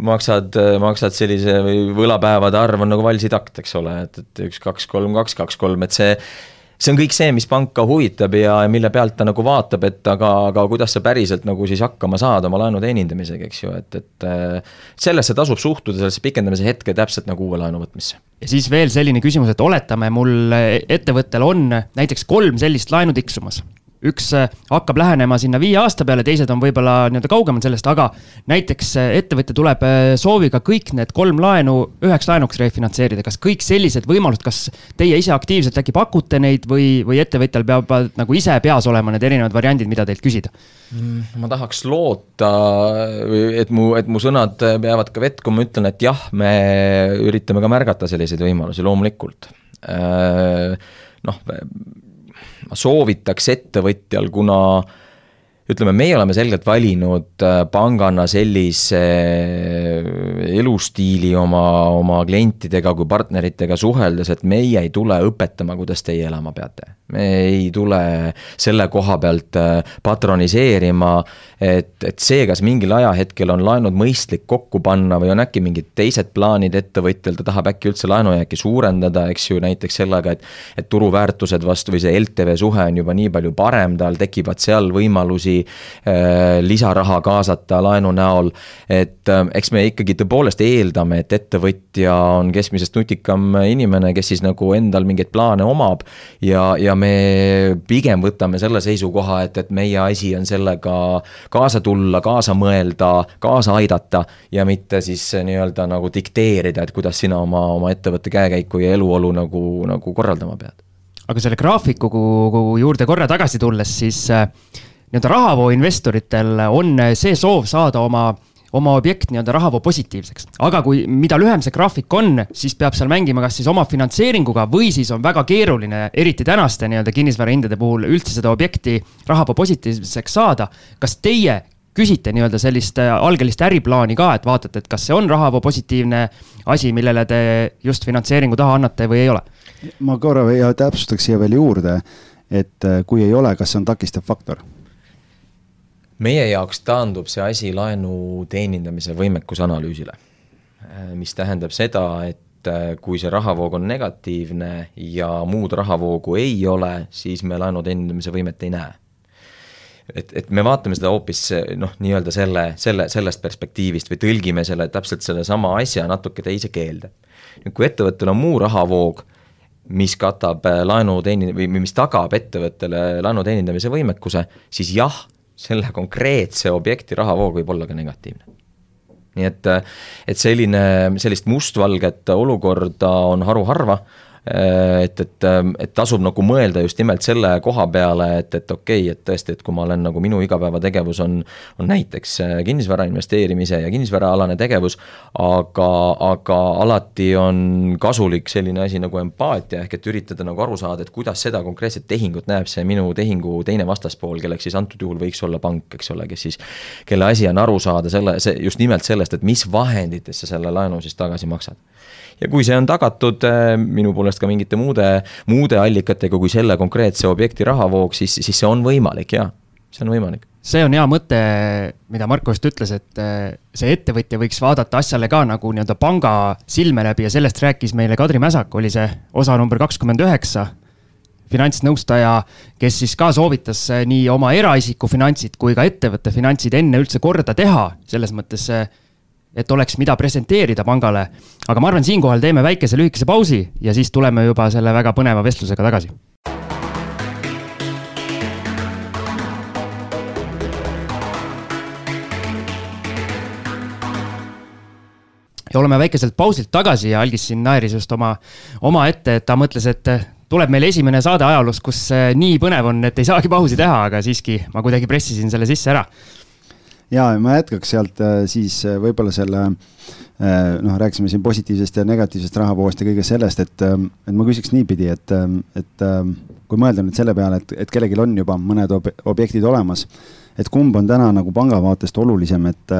maksad, maksad sellise võlapäevade arv on nagu valsidakt, eks ole, et, et üks, kaks, kolm, kaks, kaks, kolm, et see see on kõik see, mis panka huvitab ja mille pealt ta nagu vaatab, et aga, aga kuidas sa päriselt nagu siis hakkama saad oma laenu teenindamisega, eks ju, et, et sellesse tasub suhtuda, sellesse pikendamise hetke täpselt nagu uue laenu võtmisse. ja siis veel selline küsimus, et oletame, mul ettevõttel on näiteks kolm sellist laenu tiksumas üks äh, hakkab lähenema sinna viie aasta peale, teised on võib-olla nii-öelda kaugemad sellest, aga näiteks äh, ettevõte tuleb äh, sooviga kõik need kolm laenu üheks laenuks refinantseerida. kas kõik sellised võimalused, kas teie ise aktiivselt äkki pakute neid või, või ettevõtjal peab nagu ise peas olema need erinevad variandid, mida teilt küsida? Mm, ma tahaks loota, et mu, et mu sõnad peavad ka vett, kui ma ütlen, et jah, me üritame ka märgata selliseid võimalusi, loomulikult. noh ma soovitaks ettevõtjal, kuna ütleme, meie oleme selgelt valinud äh, pangana sellise äh, elustiili oma, oma klientidega kui partneritega suheldes, et meie ei tule õpetama, kuidas teie elama peate. me ei tule selle koha pealt äh, patroniseerima et, et see, kas mingil ajahetkel on laenud mõistlik kokku panna või on äkki mingid teised plaanid ettevõtjal, ta tahab äkki üldse laenujääki suurendada, eks ju, näiteks sellega, et et turuväärtused vastu või see LTV suhe on juba nii palju parem, tal tekivad seal võimalusi äh, lisaraha kaasata laenu näol. et äh, eks me ikkagi tõepoolest eeldame, et ettevõtja on keskmisest nutikam inimene, kes siis nagu endal mingeid plaane omab. ja, ja me pigem võtame selle seisukoha, et, et meie asi on sellega kaasa tulla, kaasa mõelda, kaasa aidata ja mitte siis nii-öelda nagu dikteerida, et kuidas sina oma, oma ettevõtte käekäiku ja eluolu nagu, nagu korraldama pead. aga selle graafiku juurde korra tagasi tulles, siis äh, nii-öelda rahavoo investoritel on see soov saada oma oma objekt nii-öelda rahavoo positiivseks. aga kui, mida lühem see graafik on, siis peab seal mängima kas siis oma finantseeringuga või siis on väga keeruline, eriti tänaste nii-öelda kinnisvarahindade puhul üldse seda objekti rahavoo positiivseks saada. kas teie küsite nii-öelda sellist äh, algelist äriplaani ka, et vaatate, et kas see on rahavoo positiivne asi, millele te just finantseeringu taha annate või ei ole? ma korra täpsustaks siia veel juurde, et äh, kui ei ole, kas see on takistav faktor meie jaoks taandub see asi laenu teenindamise võimekuse analüüsile. Mis tähendab seda, et äh, kui see rahavoog on negatiivne ja muud rahavoogu ei ole, siis me laenu teenindamise võimet ei näe. et, et me vaatame seda hoopis noh, nii-öelda selle, selle, sellest perspektiivist või tõlgime selle täpselt sellesama asja natuke teise keelde. nüüd kui ettevõttel on muu rahavoog, mis katab äh, laenu teeni- või mis tagab ettevõttele laenu teenindamise võimekuse, siis jah selle konkreetse objekti rahavoog võib olla ka negatiivne. nii et, et selline, sellist mustvalget olukorda on haruharva et, et, ähm, et tasub nagu mõelda just nimelt selle koha peale, et, et okei okay,, et tõesti, et kui ma olen nagu minu igapäevategevus on, on näiteks äh, kinnisvara investeerimise ja kinnisvaraalane tegevus, aga, aga alati on kasulik selline asi nagu empaatia, ehk et üritada nagu aru saada, et kuidas seda konkreetset tehingut näeb see minu tehingu teine vastaspool, kelleks siis antud juhul võiks olla pank, eks ole, kes siis, kelle asi on aru saada selle, see just nimelt sellest, et mis vahenditest sa selle laenu siis tagasi maksad ja kui see on tagatud äh, minu poolest ka mingite muude, muude allikatega kui selle konkreetse objekti rahavoog, siis, siis see on võimalik ja see on võimalik see on hea mõte, mida Marko just ütles, et äh, see ettevõtja võiks vaadata asjale ka nagu nii-öelda panga silme läbi ja sellest rääkis meile Kadri Mäsak, oli see osa number kakskümmend üheksa. finantsnõustaja, kes siis ka soovitas äh, nii oma eraisiku finantsid kui ka ettevõtte finantsid enne üldse korda teha, selles mõttes et oleks, mida presenteerida pangale. aga ma arvan, siinkohal teeme väikese lühikese pausi ja siis tuleme juba selle väga põneva vestlusega tagasi. ja oleme väikeselt pausilt tagasi ja Algis siin naeris just oma, omaette, et ta mõtles, et tuleb meil esimene saade ajaloos, kus nii põnev on, et ei saagi pausi teha, aga siiski ma kuidagi pressisin selle sisse ära ja ma jätkaks sealt äh, siis äh, võib-olla selle äh, noh, rääkisime siin positiivsest ja negatiivsest rahavoost ja kõigest sellest, et, et ma küsiks niipidi, et, et kui mõelda nüüd selle peale, et, et kellelgi on juba mõned ob objektid olemas, et kumb on täna nagu panga vaatest olulisem, et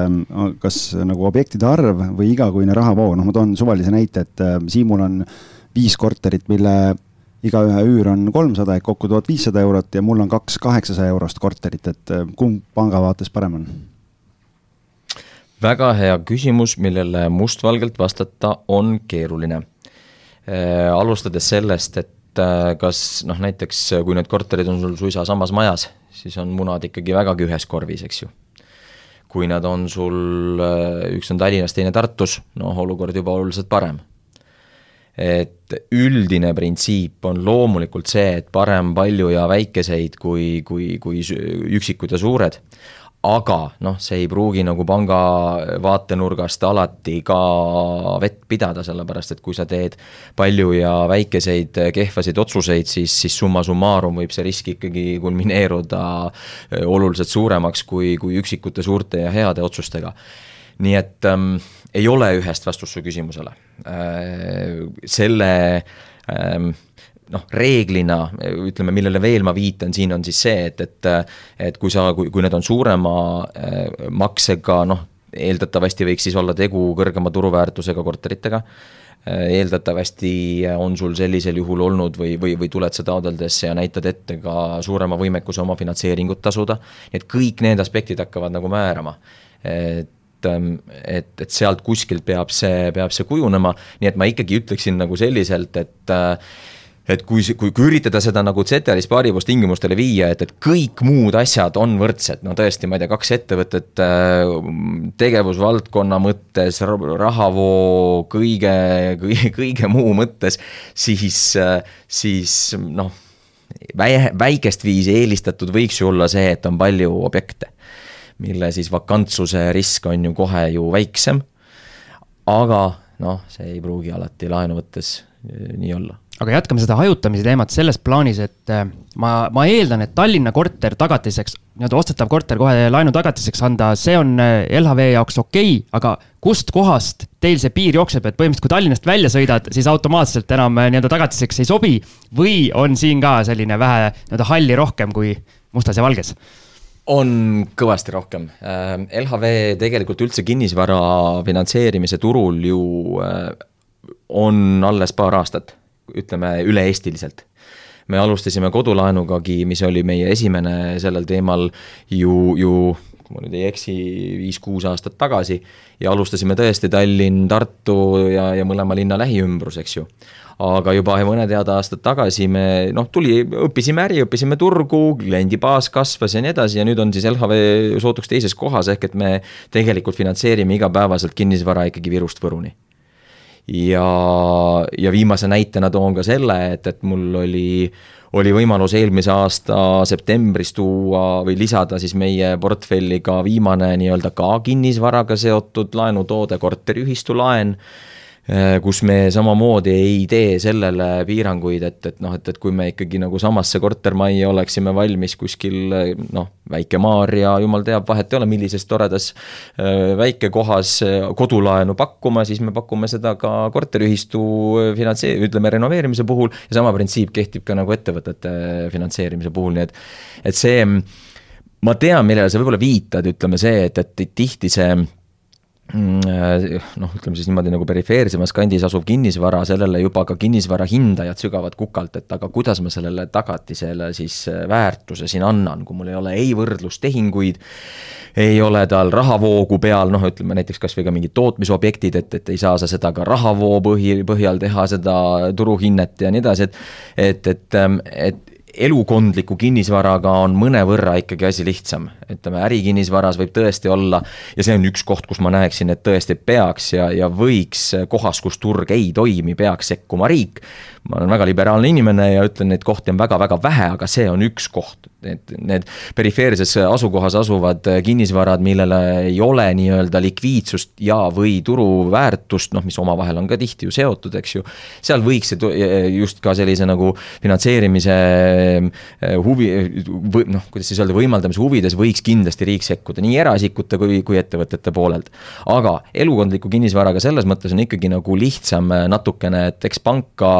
kas nagu objektide arv või igakuine rahavoog, noh, ma toon suvalise näite, et Siimul on viis korterit, mille igaühe üür on kolmsada ehk kokku tuhat viissada eurot ja mul on kaks kaheksasaja eurost korterit, et kumb panga vaates parem on? Väga hea küsimus, millele mustvalgelt vastata on keeruline. Äh, alustades sellest, et äh, kas noh, näiteks kui need korterid on sul suisa samas majas, siis on munad ikkagi vägagi ühes korvis, eks ju. kui nad on sul, äh, üks on Tallinnas, teine Tartus, noh, olukord juba oluliselt parem. et üldine printsiip on loomulikult see, et parem palju ja väikeseid kui, kui, kui üksikud ja suured aga noh, see ei pruugi nagu panga vaatenurgast alati ka vett pidada, sellepärast et kui sa teed palju ja väikeseid kehvasid otsuseid, siis, siis summa summarum võib see risk ikkagi kulmineeruda äh, oluliselt suuremaks kui, kui üksikute suurte ja heade otsustega. nii et ähm, ei ole ühest vastust su küsimusele äh,. selle ähm, noh, reeglina ütleme, millele veel ma viitan siin, on siis see, et, et et kui sa, kui, kui need on suurema äh, maksega, noh, eeldatavasti võiks siis olla tegu kõrgema turuväärtusega korteritega äh, eeldatavasti on sul sellisel juhul olnud või, või, või tuled sa taotledes ja näitad ette ka suurema võimekuse oma finantseeringut tasuda. et kõik need aspektid hakkavad nagu määrama. et, ähm, et, et sealt kuskilt peab see, peab see kujunema, nii et ma ikkagi ütleksin nagu selliselt, et äh, et kui, kui, kui üritada seda nagu Zeteris paarivustingimustele viia, et, et kõik muud asjad on võrdsed, no tõesti, ma ei tea, kaks ettevõtet äh, tegevusvaldkonna mõttes, rahavoo, kõige, kõige, [LAUGHS] kõige muu mõttes, siis, äh, siis noh, väikest viisi eelistatud võiks ju olla see, et on palju objekte, mille siis vakantsuse risk on ju kohe ju väiksem, aga noh, see ei pruugi alati laenu võttes äh, nii olla aga jätkame seda hajutamise teemat selles plaanis, et äh, ma, ma eeldan, et Tallinna korter tagatiseks, nii-öelda ostetav korter kohe laenu tagatiseks anda, see on äh, LHV jaoks okei okay,, aga kust kohast teil see piir jookseb, et põhimõtteliselt kui Tallinnast välja sõidad, siis automaatselt enam äh, nii-öelda tagatiseks ei sobi või on siin ka selline vähe nii-öelda halli rohkem kui mustas ja valges? on kõvasti rohkem. LHV tegelikult üldse kinnisvara finantseerimise turul ju on alles paar aastat ütleme üle-eestiliselt me alustasime kodulaenugagi, mis oli meie esimene sellel teemal ju, ju kui ma nüüd ei eksi, viis-kuus aastat tagasi. ja alustasime tõesti Tallinn, Tartu ja, ja mõlema linna lähiümbrus, eks ju. aga juba mõned head aastad tagasi me noh, tuli, õppisime äri, õppisime turgu, kliendibaas kasvas ja nii edasi ja nüüd on siis LHV sootuks teises kohas, ehk et me tegelikult finantseerime igapäevaselt kinnisvara ikkagi Virust Võruni ja, ja viimase näitena toon ka selle, et, et mul oli, oli võimalus eelmise aasta septembris tuua või lisada siis meie portfelli ka viimane nii-öelda ka kinnisvaraga seotud laenutoode, korteriühistu laen kus me samamoodi ei tee sellele piiranguid, et, et noh, et, et kui me ikkagi nagu samasse kortermajja oleksime valmis kuskil noh, Väike-Maarja, jumal teab, vahet ei ole, millises toredas äh, väikekohas äh, kodulaenu pakkuma, siis me pakume seda ka korteriühistu finantse-, ütleme renoveerimise puhul ja sama printsiip kehtib ka nagu ettevõtete finantseerimise puhul, nii et, et see ma tean, millele sa võib-olla viitad, ütleme see, et, et tihti see äh, noh, ütleme siis niimoodi nagu perifeersemas kandis asuv kinnisvara, sellele juba ka kinnisvara hindajad sügavad kukalt, et aga kuidas ma sellele tagatisele siis äh, väärtuse siin annan, kui mul ei ole ei võrdlustehinguid, ei ole tal rahavoogu peal, noh, ütleme näiteks kasvõi ka mingid tootmisobjektid, et, et ei saa sa seda ka rahavoo põhi, põhjal teha, seda turuhinnet ja nii edasi, et et, et, et elukondliku kinnisvaraga on mõnevõrra ikkagi asi lihtsam. ütleme, ärikinnisvaras võib tõesti olla ja see on üks koht, kus ma näeksin, et tõesti peaks ja, ja võiks kohas, kus turg ei toimi, peaks sekkuma riik. ma olen väga liberaalne inimene ja ütlen, neid kohti on väga-väga vähe, aga see on üks koht. Et need perifeerses asukohas asuvad kinnisvarad, millele ei ole nii-öelda likviidsust ja, või turuväärtust, noh, mis omavahel on ka tihti ju seotud, eks ju. seal võiks see just ka sellise nagu finantseerimise huvi, või noh, kuidas siis öelda, võimaldamise huvides võiks kindlasti riik sekkuda nii eraisikute kui, kui ettevõtete poolelt. aga elukondliku kinnisvaraga selles mõttes on ikkagi nagu lihtsam natukene, et eks panka,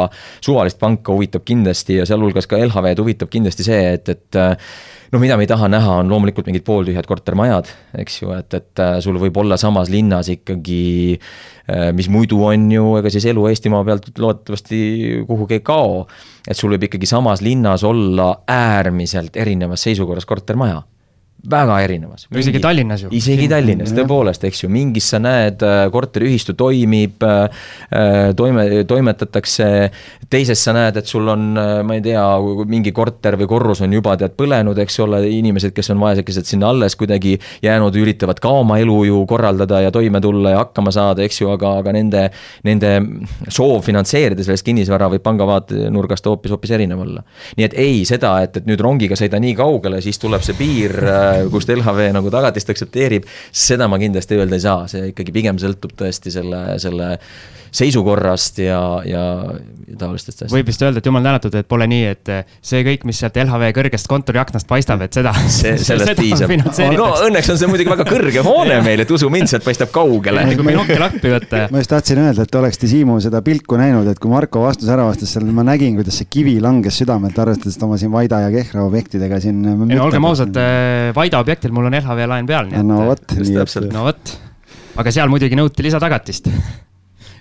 suvalist panka huvitab kindlasti ja sealhulgas ka LHV-d huvitab kindlasti see, et, et noh, mida me ei taha näha, on loomulikult mingid pooltühjad kortermajad, eks ju, et, et sul võib olla samas linnas ikkagi Äh, mis muidu on ju, ega siis elu Eestimaa pealt loodetavasti kuhugi ei kao. et sul võib ikkagi samas linnas olla äärmiselt erinevas seisukorras kortermaja väga erinevas. no isegi Tallinnas ju. isegi Tallinnas, tõepoolest, eks ju, mingis sa näed, äh, korteriühistu toimib, äh, toime, toimetatakse, teises sa näed, et sul on, äh, ma ei tea, mingi korter või korrus on juba tead põlenud, eks ole, inimesed, kes on vaesekesed sinna alles kuidagi jäänud, üritavad ka oma elu ju korraldada ja toime tulla ja hakkama saada, eks ju, aga, aga nende, nende soov finantseerida sellest kinnisvara võib panga vaatenurgast hoopis, hoopis erinev olla. nii et ei, seda, et, et nüüd rongiga sõida nii kaugele, siis tuleb see piir kust LHV nagu tagatist aktsepteerib, seda ma kindlasti öelda ei saa, see ikkagi pigem sõltub tõesti selle, selle seisukorrast ja, ja taolistest asjadest. võib vist öelda, et jumal tänatud, et pole nii, et see kõik, mis sealt LHV kõrgest kontoriaknast paistab, et seda. [LAUGHS] see, sellest [LAUGHS] piisab. no õnneks on see muidugi väga kõrge hoone [LAUGHS] meil, et usu mind, sealt paistab kaugele. kui binokkel appi võtta. ma just tahtsin öelda, et oleks te Siimu seda pilku näinud, et kui Marko vastus ära vastas, seal ma nägin, kuidas see kivi langes südamelt, arvestades oma siin Vaida ja Kehra objektidega siin. ei no olgem ausad, Vaida objektil mul on LHV laen peal. no vot, nii et. no vot, aga seal muidugi nõuti lisatagatist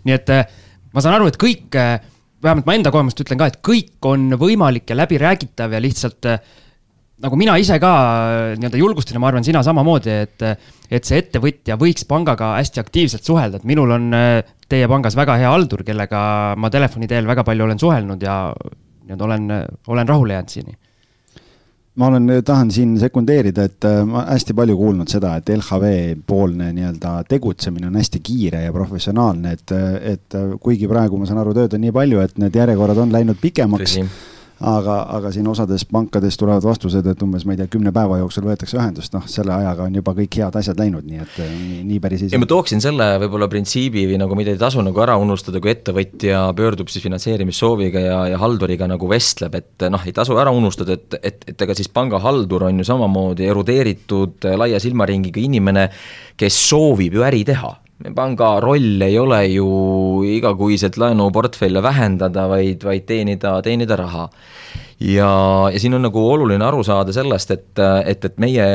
nii et äh, ma saan aru, et kõik, äh, vähemalt ma enda kogemust ütlen ka, et kõik on võimalik ja läbiräägitav ja lihtsalt äh, nagu mina ise ka nii-öelda julgustan ja ma arvan, sina samamoodi, et, et see ettevõtja võiks pangaga hästi aktiivselt suhelda, et minul on teie pangas väga hea haldur, kellega ma telefoni teel väga palju olen suhelnud ja nii-öelda olen, olen rahule jäänud siin ma olen, tahan siin sekundeerida, et äh, ma hästi palju kuulnud seda, et LHV poolne nii-öelda tegutsemine on hästi kiire ja professionaalne, et, et kuigi praegu ma saan aru, tööd on nii palju, et need järjekorrad on läinud pikemaks aga, aga siin osades pankades tulevad vastused, et umbes, ma ei tea, kümne päeva jooksul võetakse ühendust, noh, selle ajaga on juba kõik head asjad läinud, nii et eh, nii, nii päris ei saa. ma tooksin selle võib-olla printsiibi või nagu mida ei tasu nagu ära unustada, kui ettevõtja pöördub siis finantseerimissooviga ja, ja halduriga nagu vestleb, et noh, ei tasu ära unustada, et, et, et ega siis pangahaldur on ju samamoodi erudeeritud laia silmaringiga inimene, kes soovib ju äri teha panga roll ei ole ju igakuiselt laenuportfelle vähendada, vaid, vaid teenida, teenida raha. Ja, ja siin on nagu oluline aru saada sellest, et, et, et meie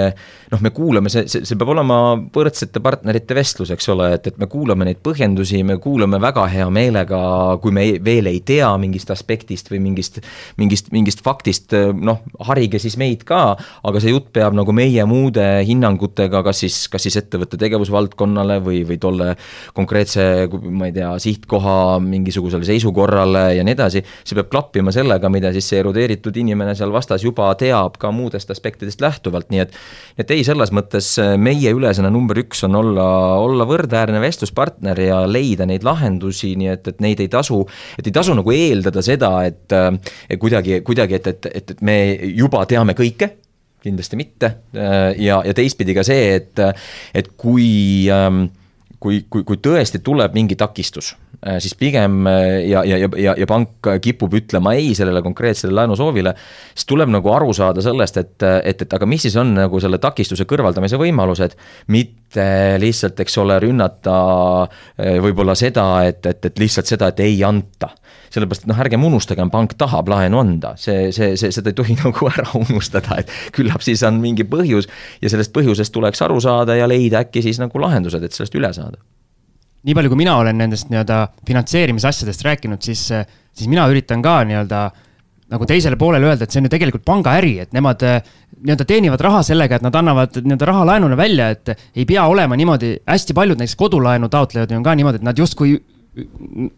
noh, me kuulame, see, see, see peab olema võrdsete partnerite vestlus, eks ole, et, et me kuulame neid põhjendusi, me kuulame väga hea meelega, kui me ei, veel ei tea mingist aspektist või mingist, mingist, mingist faktist, noh, harige siis meid ka, aga see jutt peab nagu meie muude hinnangutega, kas siis, kas siis ettevõtte tegevusvaldkonnale või, või tolle konkreetse, ma ei tea, sihtkoha mingisugusele seisukorrale ja nii edasi, see peab klappima sellega, mida siis see erudeeritud inimene seal vastas juba teab ka muudest aspektidest lähtuvalt, nii et et ei, selles mõttes äh, meie ülesanne number üks on olla, olla võrdväärne vestluspartner ja leida neid lahendusi, nii et, et neid ei tasu, et ei tasu nagu eeldada seda, et äh, kuidagi, kuidagi, et, et, et, et me juba teame kõike kindlasti mitte äh, ja, ja teistpidi ka see, et, et kui ähm, kui, kui, kui tõesti tuleb mingi takistus, siis pigem äh, ja, ja, ja, ja pank kipub ütlema ei sellele konkreetsele laenusoovile, siis tuleb nagu aru saada sellest, et, et, et aga mis siis on nagu selle takistuse kõrvaldamise võimalused, mitte lihtsalt, eks ole, rünnata äh, võib-olla seda, et, et, et lihtsalt seda, et ei anta. Sellepärast, et noh, ärgem unustagem, pank tahab laenu anda, see, see, see, seda ei tohi [LAUGHS] nagu ära unustada, et küllap siis on mingi põhjus ja sellest põhjusest tuleks aru saada ja leida äkki siis nagu lahendused, et sellest üle saada nii palju, kui mina olen nendest nii-öelda finantseerimisasjadest rääkinud, siis, siis mina üritan ka nii-öelda nagu teisele poolele öelda, et see on ju tegelikult pangaäri, et nemad nii-öelda teenivad raha sellega, et nad annavad nii-öelda raha laenuna välja, et ei pea olema niimoodi, hästi paljud näiteks kodulaenu taotlejad on ka niimoodi, et nad justkui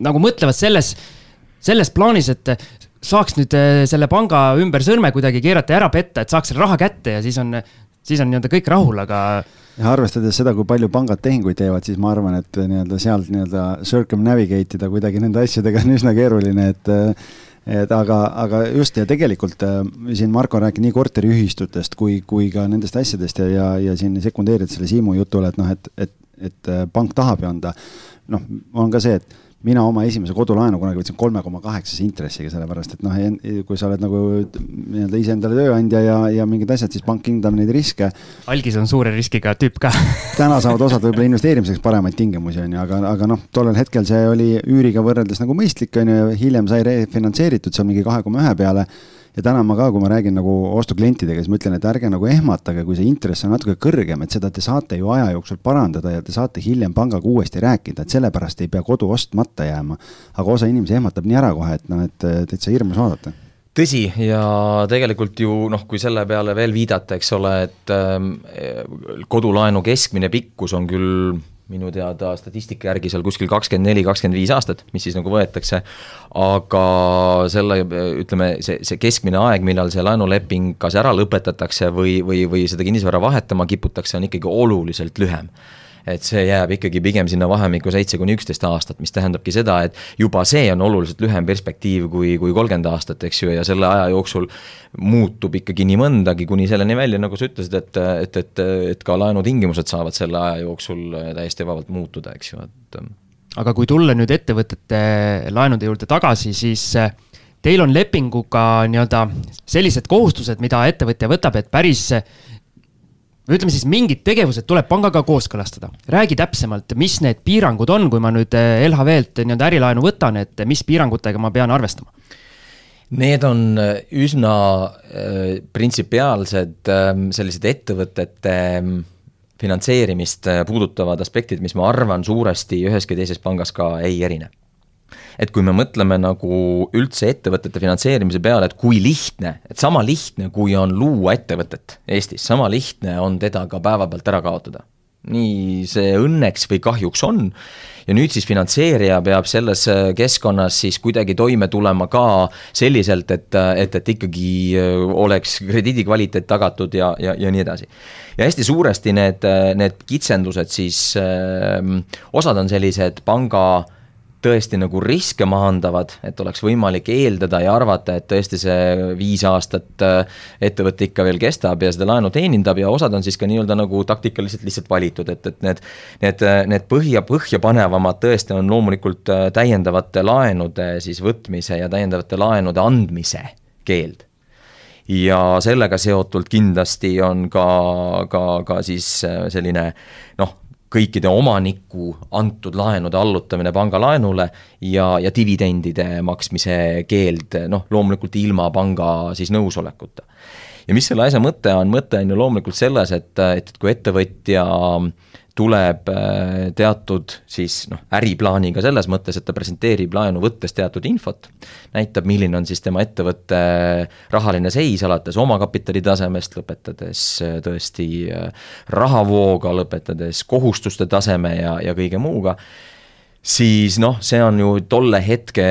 nagu mõtlevad selles selles plaanis, et saaks nüüd eh, selle panga ümber sõrme kuidagi keerata ja ära petta, et saaks selle raha kätte ja siis on, siis on nii-öelda kõik rahul, aga. ja arvestades seda, kui palju pangad tehinguid teevad, siis ma arvan, et nii-öelda sealt nii-öelda circumnavigate ida kuidagi nende asjadega on [LAUGHS] üsna keeruline, et et aga, aga just ja tegelikult äh, siin Marko rääkis nii korteriühistutest kui, kui ka nendest asjadest ja, ja, ja siin sekundeerid selle Siimu jutule, et noh, et, et, et pank tahab ju anda. noh, on ka see, et mina oma esimese kodulaenu kunagi võtsin kolme koma kaheksase intressiga, sellepärast et noh, kui sa oled nagu nii-öelda iseendale tööandja ja, ja mingid asjad, siis pank hindab neid riske. algis on suure riskiga tüüp ka [LAUGHS] täna saavad osad võib-olla investeerimiseks paremaid tingimusi, on ju, aga, aga noh, tollel hetkel see oli üüriga võrreldes nagu mõistlik, on ju, hiljem sai refinantseeritud seal mingi kahe koma ühe peale ja täna ma ka, kui ma räägin nagu ostuklientidega, siis ma ütlen, et ärge nagu ehmatage, kui see intress on natuke kõrgem, et seda te saate ju aja jooksul parandada ja te saate hiljem pangaga uuesti rääkida, et sellepärast ei pea kodu ostmata jääma. aga osa inimesi ehmatab nii ära kohe, et noh, et täitsa hirmus vaadata tõsi, ja tegelikult ju noh, kui selle peale veel viidata, eks ole, et äh, kodulaenu keskmine pikkus on küll minu teada statistika järgi seal kuskil kakskümmend neli, kakskümmend viis aastat, mis siis nagu võetakse. aga selle, ütleme, see, see keskmine aeg, millal see laenuleping kas ära lõpetatakse või, või, või seda kinnisvara vahetama kiputakse, on ikkagi oluliselt lühem et see jääb ikkagi pigem sinna vahemikku seitse kuni üksteist aastat, mis tähendabki seda, et juba see on oluliselt lühem perspektiiv kui, kui kolmkümmend aastat, eks ju, ja selle aja jooksul muutub ikkagi nii mõndagi, kuni selleni välja, nagu sa ütlesid, et, et, et, et ka laenutingimused saavad selle aja jooksul täiesti vabalt muutuda, eks ju, et aga kui tulla nüüd ettevõtete laenude juurde tagasi, siis teil on lepinguga nii-öelda sellised kohustused, mida ettevõtja võtab, et päris või ütleme siis mingid tegevused tuleb pangaga kooskõlastada. räägi täpsemalt, mis need piirangud on, kui ma nüüd eh, LHV-lt nii-öelda ärilaenu võtan, et mis piirangutega ma pean arvestama? Need on eh, üsna äh, printsipiaalsed äh, sellised ettevõtete äh, finantseerimist puudutavad aspektid, mis ma arvan, suuresti üheski teises pangas ka ei erine et kui me mõtleme nagu üldse ettevõtete finantseerimise peale, et kui lihtne, et sama lihtne, kui on luua ettevõtet Eestis, sama lihtne on teda ka päevapealt ära kaotada. nii see õnneks või kahjuks on ja nüüd siis finantseerija peab selles keskkonnas siis kuidagi toime tulema ka selliselt, et, et, et ikkagi oleks krediidi kvaliteet tagatud ja, ja, ja nii edasi. ja hästi suuresti need, need kitsendused siis, osad on sellised panga tõesti nagu riske maandavad, et oleks võimalik eeldada ja arvata, et tõesti see viis aastat äh, ettevõte ikka veel kestab ja seda laenu teenindab ja osad on siis ka nii-öelda nagu taktikaliselt lihtsalt valitud, et, et need, need, need põhja, põhjapanevamad tõesti on loomulikult äh, täiendavate laenude siis võtmise ja täiendavate laenude andmise keeld. Ja sellega seotult kindlasti on ka, ka, ka siis äh, selline noh, kõikide omaniku antud laenude allutamine pangalaenule ja, ja dividendide maksmise keeld, noh loomulikult ilma panga siis nõusolekuta. ja mis selle asja mõte on, mõte on ju loomulikult selles, et, et kui ettevõtja äh, tuleb äh, teatud siis noh, äriplaaniga selles mõttes, et ta presenteerib laenu võttes teatud infot, näitab, milline on siis tema ettevõtte rahaline seis, alates omakapitali tasemest, lõpetades äh, tõesti äh, rahavooga, lõpetades kohustuste taseme ja, ja kõige muuga siis noh, see on ju tolle hetke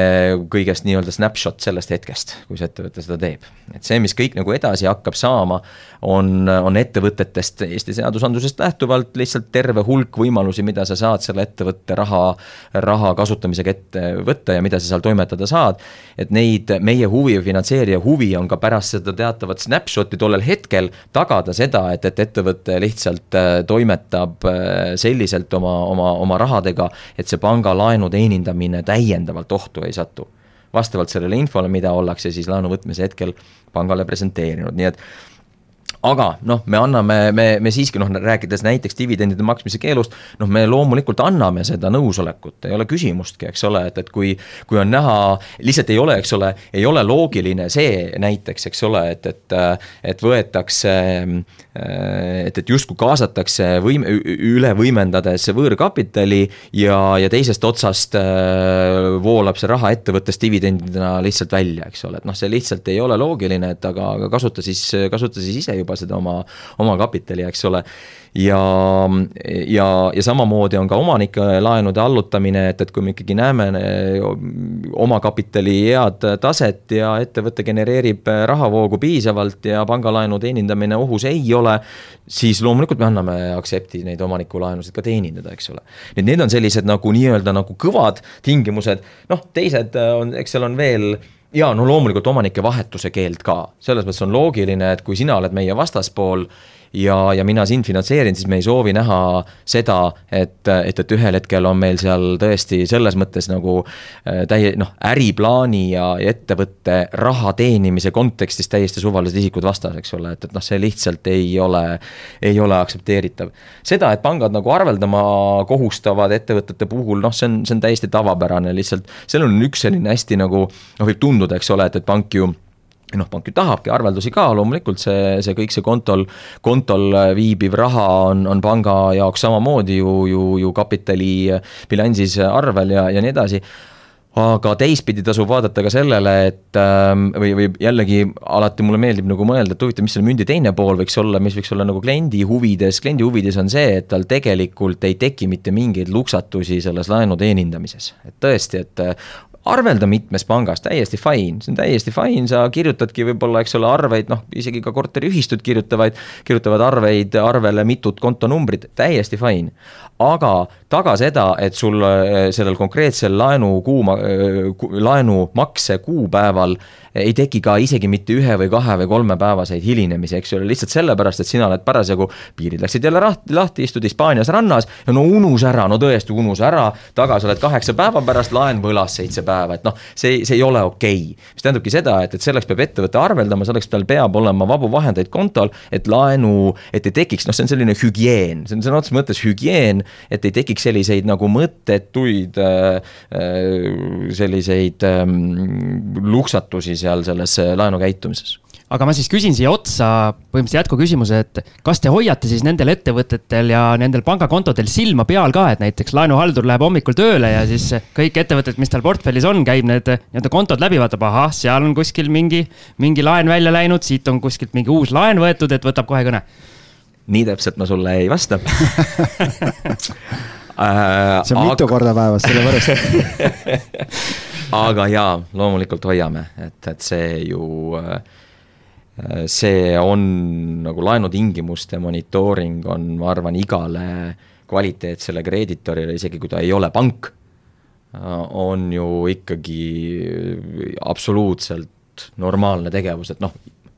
kõigest nii-öelda snapshot sellest hetkest, kui see ettevõte seda teeb. Et see, mis kõik nagu edasi hakkab saama, on, on ettevõtetest Eesti seadusandlusest lähtuvalt lihtsalt terve hulk võimalusi, mida sa saad selle ettevõtte raha, raha kasutamisega ette võtta ja mida sa seal toimetada saad. et neid, meie huvi finantseerija huvi on ka pärast seda teatavat snapshot'i tollel hetkel tagada seda, et, et ettevõte lihtsalt äh, toimetab äh, selliselt oma, oma, oma rahadega, et see panga laenu teenindamine täiendavalt ohtu ei satu. Vastavalt sellele infole, mida ollakse siis laenu võtmise hetkel pangale presenteerinud, nii et aga noh, me anname, me, me siiski noh, rääkides näiteks dividendide maksmise keelust, noh, me loomulikult anname seda nõusolekut, ei ole küsimustki, eks ole, et, et kui, kui on näha, lihtsalt ei ole, eks ole, ei ole loogiline see näiteks, eks ole, et, et, et võetakse, et, et justkui kaasatakse võim-, üle võimendades võõrkapitali ja, ja teisest otsast äh, voolab see raha ettevõttest dividendidena lihtsalt välja, eks ole, et noh, see lihtsalt ei ole loogiline, et aga, aga kasuta siis, kasuta siis ise juba seda oma, oma kapitali, eks ole. Ja, ja, ja samamoodi on ka omanike laenude allutamine, et, et kui me ikkagi näeme eh, omakapitali head taset ja ettevõte genereerib rahavoogu piisavalt ja pangalaenu teenindamine ohus ei ole, siis loomulikult me anname aktsepti neid omanikulaenusid ka teenindada, eks ole. nüüd need on sellised nagu nii-öelda nagu kõvad tingimused, noh, teised on, eks seal on veel ja no loomulikult omanike vahetuse keeld ka, selles mõttes on loogiline, et kui sina oled meie vastaspool ja, ja mina sind finantseerin, siis me ei soovi näha seda, et, et, et ühel hetkel on meil seal tõesti selles mõttes nagu äh, täie-, noh, äriplaani ja, ja ettevõtte raha teenimise kontekstis täiesti suvalised isikud vastas, eks ole, et, et noh, see lihtsalt ei ole, ei ole aktsepteeritav. seda, et pangad nagu arveldama kohustavad ettevõtete puhul, noh, see on, see on täiesti tavapärane, lihtsalt seal on üks selline hästi nagu noh, võib tunduda, eks ole, et, et pank ju noh, pank ju tahabki arveldusi ka, loomulikult see, see kõik see kontol, kontol viibiv raha on, on panga jaoks samamoodi ju, ju, ju kapitali bilansis arvel ja, ja nii edasi aga teistpidi tasub vaadata ka sellele, et ähm, või, või jällegi alati mulle meeldib nagu mõelda, et huvitav, mis selle mündi teine pool võiks olla, mis võiks olla nagu kliendi huvides, kliendi huvides on see, et tal tegelikult ei teki mitte mingeid luksatusi selles laenu teenindamises. et tõesti, et arvelda mitmes pangas, täiesti fine, see on täiesti fine, sa kirjutadki võib-olla, eks ole, arveid, noh, isegi ka korteriühistud kirjutavad, kirjutavad arveid arvele mitut kontonumbrit, täiesti fine. Aga taga seda, et sul eh, sellel konkreetsel laenu kuuma, eh, laenumakse kuupäeval ei teki ka isegi mitte ühe või kahe või kolmepäevaseid hilinemisi, eks ole, lihtsalt sellepärast, et sina oled parasjagu, piirid läksid jälle lahti, lahti, istud Hispaanias rannas ja no unus ära, no tõesti unus ära, tagasi oled kaheksa päeva pärast, laen võlas seitse päeva, et noh, see, see ei ole okei. Okay.. mis tähendabki seda, et, et selleks peab ettevõte arveldama, selleks tal peab olema vabu vahendeid kontol, et laenu, et ei tekiks, noh, see on selline hügieen, see on sõna otseses mõttes hügieen, et ei tekiks selliseid nagu mõttetuid äh, äh selliseid äh, luksatusi seal selles äh, laenukäitumises aga ma siis küsin siia otsa põhimõtteliselt jätkuküsimuse, et kas te hoiate siis nendel ettevõtetel ja nendel pangakontodel silma peal ka, et näiteks laenuhaldur läheb hommikul tööle ja siis kõik ettevõtted, mis tal portfellis on, käib need nii-öelda kontod läbi, vaatab, ahah, seal on kuskil mingi, mingi laen välja läinud, siit on kuskilt mingi uus laen võetud, et võtab kohe kõne. Nii täpselt ma sulle ei vasta. [LAUGHS] Äh, see on aga... mitu korda päevas, sellepärast. [LAUGHS] Aga jaa, loomulikult hoiame, et, et see ju, äh, see on nagu laenutingimuste monitooring on, ma arvan, igale kvaliteetsele kreeditorile, isegi kui ta ei ole pank, äh, on ju ikkagi absoluutselt normaalne tegevus, et noh,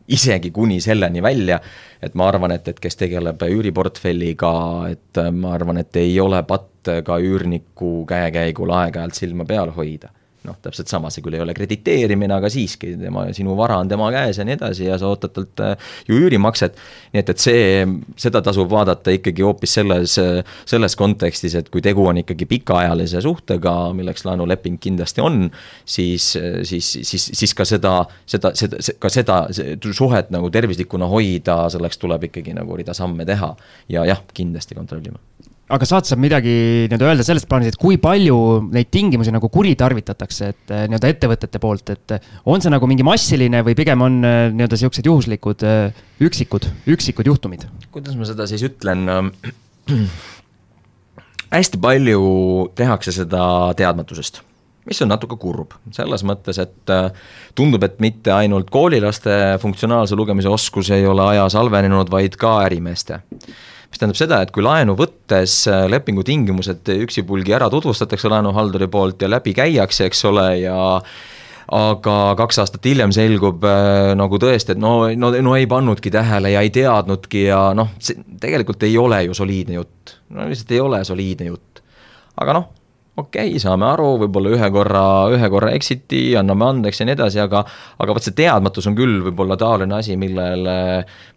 isegi kuni selleni välja, et ma arvan, et, et kes tegeleb üüriportfelliga, et ma arvan, et ei ole patt ka üürniku käekäigul aeg-ajalt silma peal hoida noh, täpselt sama, see küll ei ole krediteerimine, aga siiski tema, sinu vara on tema käes ja nii edasi ja sa ootad talt äh, ju üürimakset. nii et, et see, seda tasub vaadata ikkagi hoopis selles, selles kontekstis, et kui tegu on ikkagi pikaajalise suhtega, milleks laenuleping kindlasti on, siis, siis, siis, siis ka seda, seda, seda, ka seda suhet nagu tervislikuna hoida, selleks tuleb ikkagi nagu rida samme teha ja jah, kindlasti kontrollima aga saad sa midagi nii-öelda öelda selles plaanis, et kui palju neid tingimusi nagu kuritarvitatakse, et eh, nii-öelda ettevõtete poolt, et eh, on see nagu mingi massiline või pigem on eh, nii-öelda siuksed juhuslikud üksikud, üksikud juhtumid? kuidas ma seda siis ütlen? [CLEARS THROAT] hästi palju tehakse seda teadmatusest mis on natuke kurb, selles mõttes, et tundub, et mitte ainult koolilaste funktsionaalse lugemise oskus ei ole ajas halvenenud, vaid ka ärimeeste mis tähendab seda, et kui laenu võttes äh, lepingu tingimused üksipulgi ära tutvustatakse laenuhalduri poolt ja läbi käiakse, eks ole, ja aga kaks aastat hiljem selgub äh, nagu tõesti, et no, no, no ei pannudki tähele ja ei teadnudki ja noh, see tegelikult ei ole ju soliidne jutt. no lihtsalt ei ole soliidne jutt. aga noh okei okay,, saame aru, võib-olla ühe korra, ühe korra exit'i, anname andeks ja nii edasi, aga aga vot see teadmatus on küll võib-olla taoline asi, millele,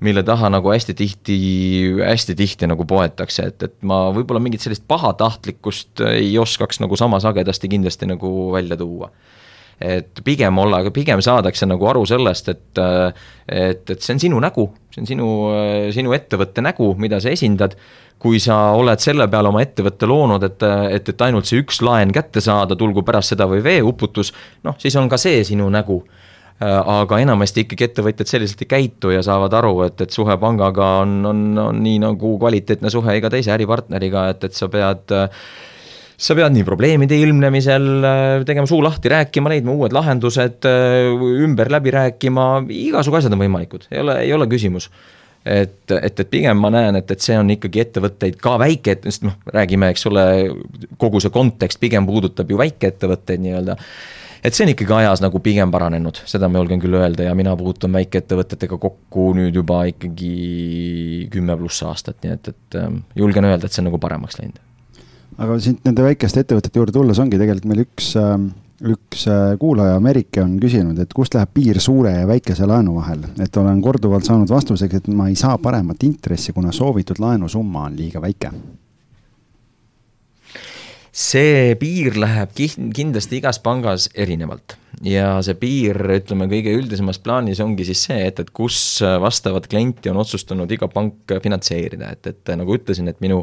mille taha nagu hästi tihti, hästi tihti nagu poetakse, et, et ma võib-olla mingit sellist pahatahtlikkust ei oskaks nagu sama sagedasti kindlasti nagu välja tuua. et pigem olla, pigem saadakse nagu aru sellest, et et, et see on sinu nägu, see on sinu, sinu ettevõtte nägu, mida sa esindad kui sa oled selle peale oma ettevõtte loonud, et, et, et ainult see üks laen kätte saada, tulgu pärast seda või veeuputus, noh, siis on ka see sinu nägu. aga enamasti ikkagi ettevõtjad selliselt ei käitu ja saavad aru, et, et suhe pangaga on, on, on nii nagu kvaliteetne suhe iga teise äripartneriga, et, et sa pead sa pead nii probleemide ilmnemisel tegema suu lahti, rääkima, leidma uued lahendused, ümber läbi rääkima, igasugu asjad on võimalikud, ei ole, ei ole küsimus et, et, et pigem ma näen, et, et see on ikkagi ettevõtteid ka väike, sest noh, räägime, eks ole, kogu see kontekst pigem puudutab ju väikeettevõtteid nii-öelda et see on ikkagi ajas nagu pigem paranenud, seda ma julgen küll öelda ja mina puutun väikeettevõtetega kokku nüüd juba ikkagi kümme pluss aastat, nii et, et ähm, julgen öelda, et see on nagu paremaks läinud. aga siit nende väikeste ettevõtete juurde tulles ongi tegelikult meil üks, ähm, üks äh, kuulaja, Merike, on küsinud, et kust läheb piir suure ja väikese laenu vahel, et olen korduvalt saanud vastuseks, et ma ei saa paremat intressi, kuna soovitud laenusumma on liiga väike. See piir läheb kindlasti igas pangas erinevalt. Ja see piir, ütleme kõige üldisemas plaanis ongi siis see, et, et kus vastavat klienti on otsustanud iga pank finantseerida, et, et nagu ütlesin, et minu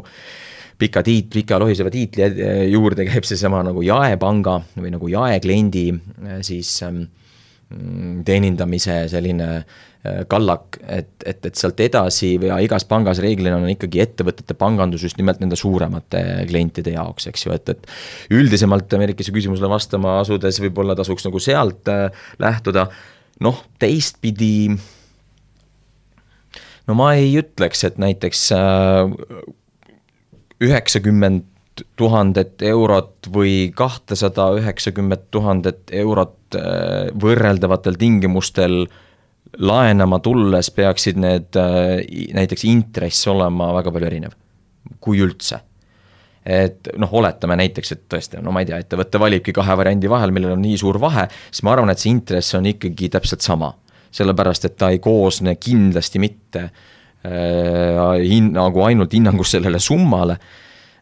pika tiit, pika lohiseva tiitli juurde käib seesama nagu jaepanga või nagu jaekliendi siis ähm, teenindamise selline Äh, kallak, et, et, et sealt edasi ja igas pangas reeglina on ikkagi ettevõtete pangandus just nimelt nende suuremate klientide jaoks, eks ju, et, et üldisemalt Ameerikase küsimusele vastama asudes võib-olla tasuks nagu sealt äh, lähtuda, noh, teistpidi no ma ei ütleks, et näiteks äh, üheksakümmend tuhandet eurot või kahtesada üheksakümmet tuhandet eurot võrreldavatel tingimustel äh, laenama tulles peaksid need äh, näiteks intress olema väga palju erinev, kui üldse et noh, oletame näiteks, et tõesti, no ma ei tea, ettevõte valibki kahe variandi vahel, millel on nii suur vahe, siis ma arvan, et see intress on ikkagi täpselt sama. sellepärast, et ta ei koosne kindlasti mitte äh, hin-, nagu ainult hinnangust sellele summale äh,,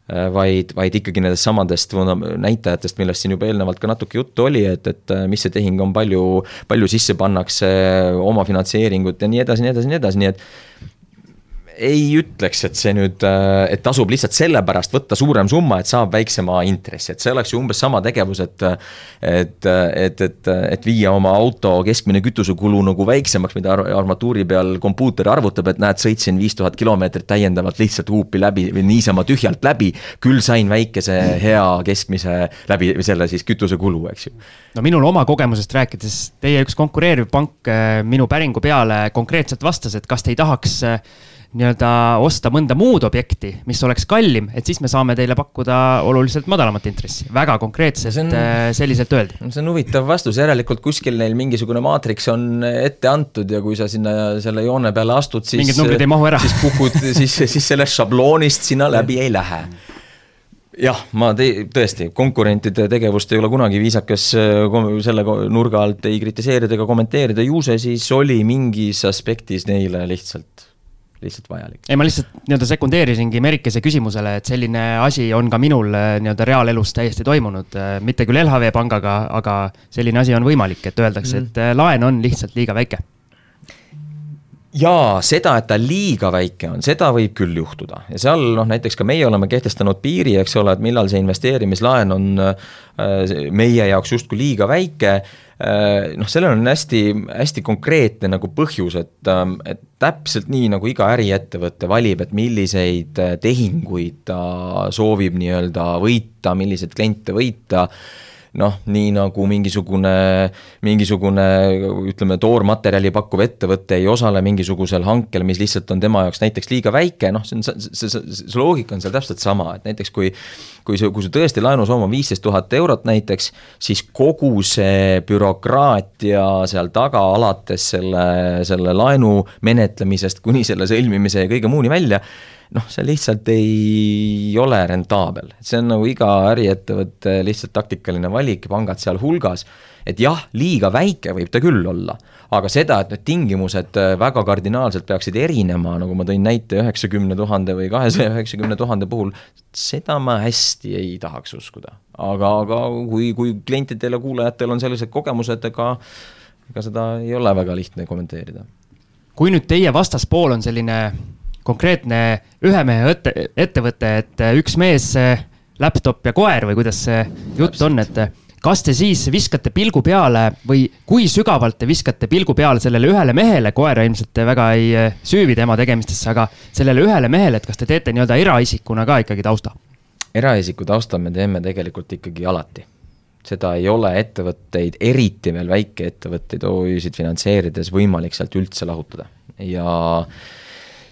Äh, vaid, vaid ikkagi nendest samadest näitajatest, millest siin juba eelnevalt ka natuke juttu oli, et, et äh, mis see tehing on, palju, palju sisse pannakse, omafinantseeringut ja nii edasi, nii edasi, nii edasi, nii et ei ütleks, et see nüüd, äh, et tasub lihtsalt sellepärast võtta suurem summa, et saab väiksema intressi, et see oleks ju umbes sama tegevus, et et, et, et, et viia oma auto keskmine kütusekulu nagu väiksemaks, mida armatuuri peal kompuuter arvutab, et näed, sõitsin viis tuhat kilomeetrit täiendavalt lihtsalt huupi läbi või niisama tühjalt läbi, küll sain väikese hea keskmise läbi selle siis kütusekulu, eks ju. no minul oma kogemusest rääkides, teie üks konkureeriv pank äh, minu päringu peale konkreetselt vastas, et kas te ei tahaks äh, nii-öelda osta mõnda muud objekti, mis oleks kallim, et siis me saame teile pakkuda oluliselt madalamat intressi. väga konkreetselt on, äh, selliselt öeldi. see on huvitav vastus, järelikult kuskil neil mingisugune maatriks on ette antud ja kui sa sinna selle joone peale astud, siis. mingid numbrid ei mahu ära. siis kukud, siis, siis sellest šabloonist sinna läbi ei lähe jah, ma te-, tõesti, konkurentide tegevust ei ole kunagi viisakas äh, selle nurga alt ei kritiseerida ega kommenteerida, ju see siis oli mingis aspektis neile lihtsalt lihtsalt vajalik. ei, ma lihtsalt nii-öelda sekundeerisingi Merikese küsimusele, et selline asi on ka minul äh, nii-öelda reaalelus täiesti toimunud, äh, mitte küll LHV pangaga, aga selline asi on võimalik, et öeldakse mm., et äh, laen on lihtsalt liiga väike jaa, seda, et ta liiga väike on, seda võib küll juhtuda ja seal noh, näiteks ka meie oleme kehtestanud piiri, eks ole, et millal see investeerimislaen on meie jaoks justkui liiga väike noh, sellel on hästi, hästi konkreetne nagu põhjus, et, ähm, et täpselt nii, nagu iga äriettevõte valib, et milliseid äh, tehinguid ta soovib nii-öelda võita, milliseid kliente võita noh, nii nagu mingisugune, mingisugune ütleme, toormaterjali pakkuv ettevõte ei osale mingisugusel hankel, mis lihtsalt on tema jaoks näiteks liiga väike, noh, see on, see, see, see loogika on seal täpselt sama, et näiteks kui kui see, kui sul tõesti laenusoov on viisteist tuhat eurot näiteks, siis kogu see bürokraatia seal taga, alates selle, selle laenu menetlemisest kuni selle sõlmimise ja kõige muuni välja noh, see lihtsalt ei ole rentaabel, see on nagu iga äriettevõtte lihtsalt taktikaline valik, pangad sealhulgas. et jah, liiga väike võib ta küll olla, aga seda, et need tingimused äh, väga kardinaalselt peaksid erinema, nagu ma tõin näite üheksakümne tuhande või kahesaja üheksakümne tuhande puhul, seda ma hästi ei tahaks uskuda. aga, aga kui, kui klientidel ja kuulajatel on sellised kogemused, ega ega seda ei ole väga lihtne kommenteerida. kui nüüd teie vastaspool on selline konkreetne ühe mehe ette, ettevõte, et üks mees, laptop ja koer või kuidas see jutt on, et kas te siis viskate pilgu peale või kui sügavalt te viskate pilgu peale sellele ühele mehele, koera ilmselt väga ei süüvi tema tegemistesse, aga sellele ühele mehele, et kas te teete nii-öelda eraisikuna ka ikkagi tausta? eraisiku tausta me teeme tegelikult ikkagi alati. seda ei ole ettevõtteid, eriti veel väikeettevõtteid, OÜ-sid finantseerides võimalik sealt üldse lahutada ja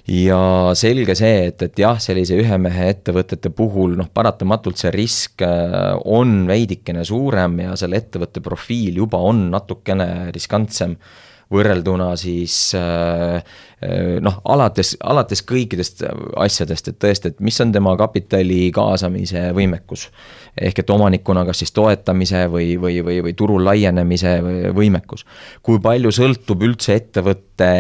ja selge see, et, et jah, sellise ühe mehe ettevõtete puhul noh, paratamatult see risk äh, on veidikene suurem ja selle ettevõtte profiil juba on natukene riskantsem võrrelduna siis äh, äh, noh, alates, alates kõikidest asjadest, et tõesti, et mis on tema kapitali kaasamise võimekus. ehk et omanikuna kas siis toetamise või, või, või, või turul laienemise võimekus. kui palju sõltub üldse ettevõtte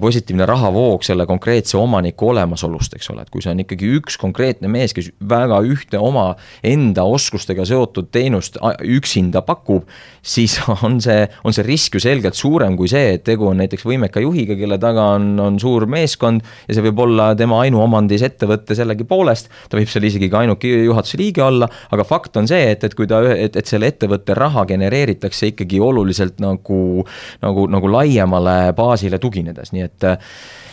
positiivne rahavoog selle konkreetse omaniku olemasolust, eks ole, et kui see on ikkagi üks konkreetne mees, kes väga ühte oma enda oskustega seotud teenust üksinda pakub, siis [LAUGHS] on see, on see risk ju selgelt suurem kui see, et tegu on näiteks võimeka juhiga, kelle taga on, on suur meeskond ja see võib olla tema ainuomandis ettevõte sellegipoolest, ta võib seal isegi ka ainuke juhatuse liige olla, aga fakt on see, et, et kui ta, et, et selle ettevõtte raha genereeritakse ikkagi oluliselt nagu, nagu, nagu laiemale baasile tuginedes nii et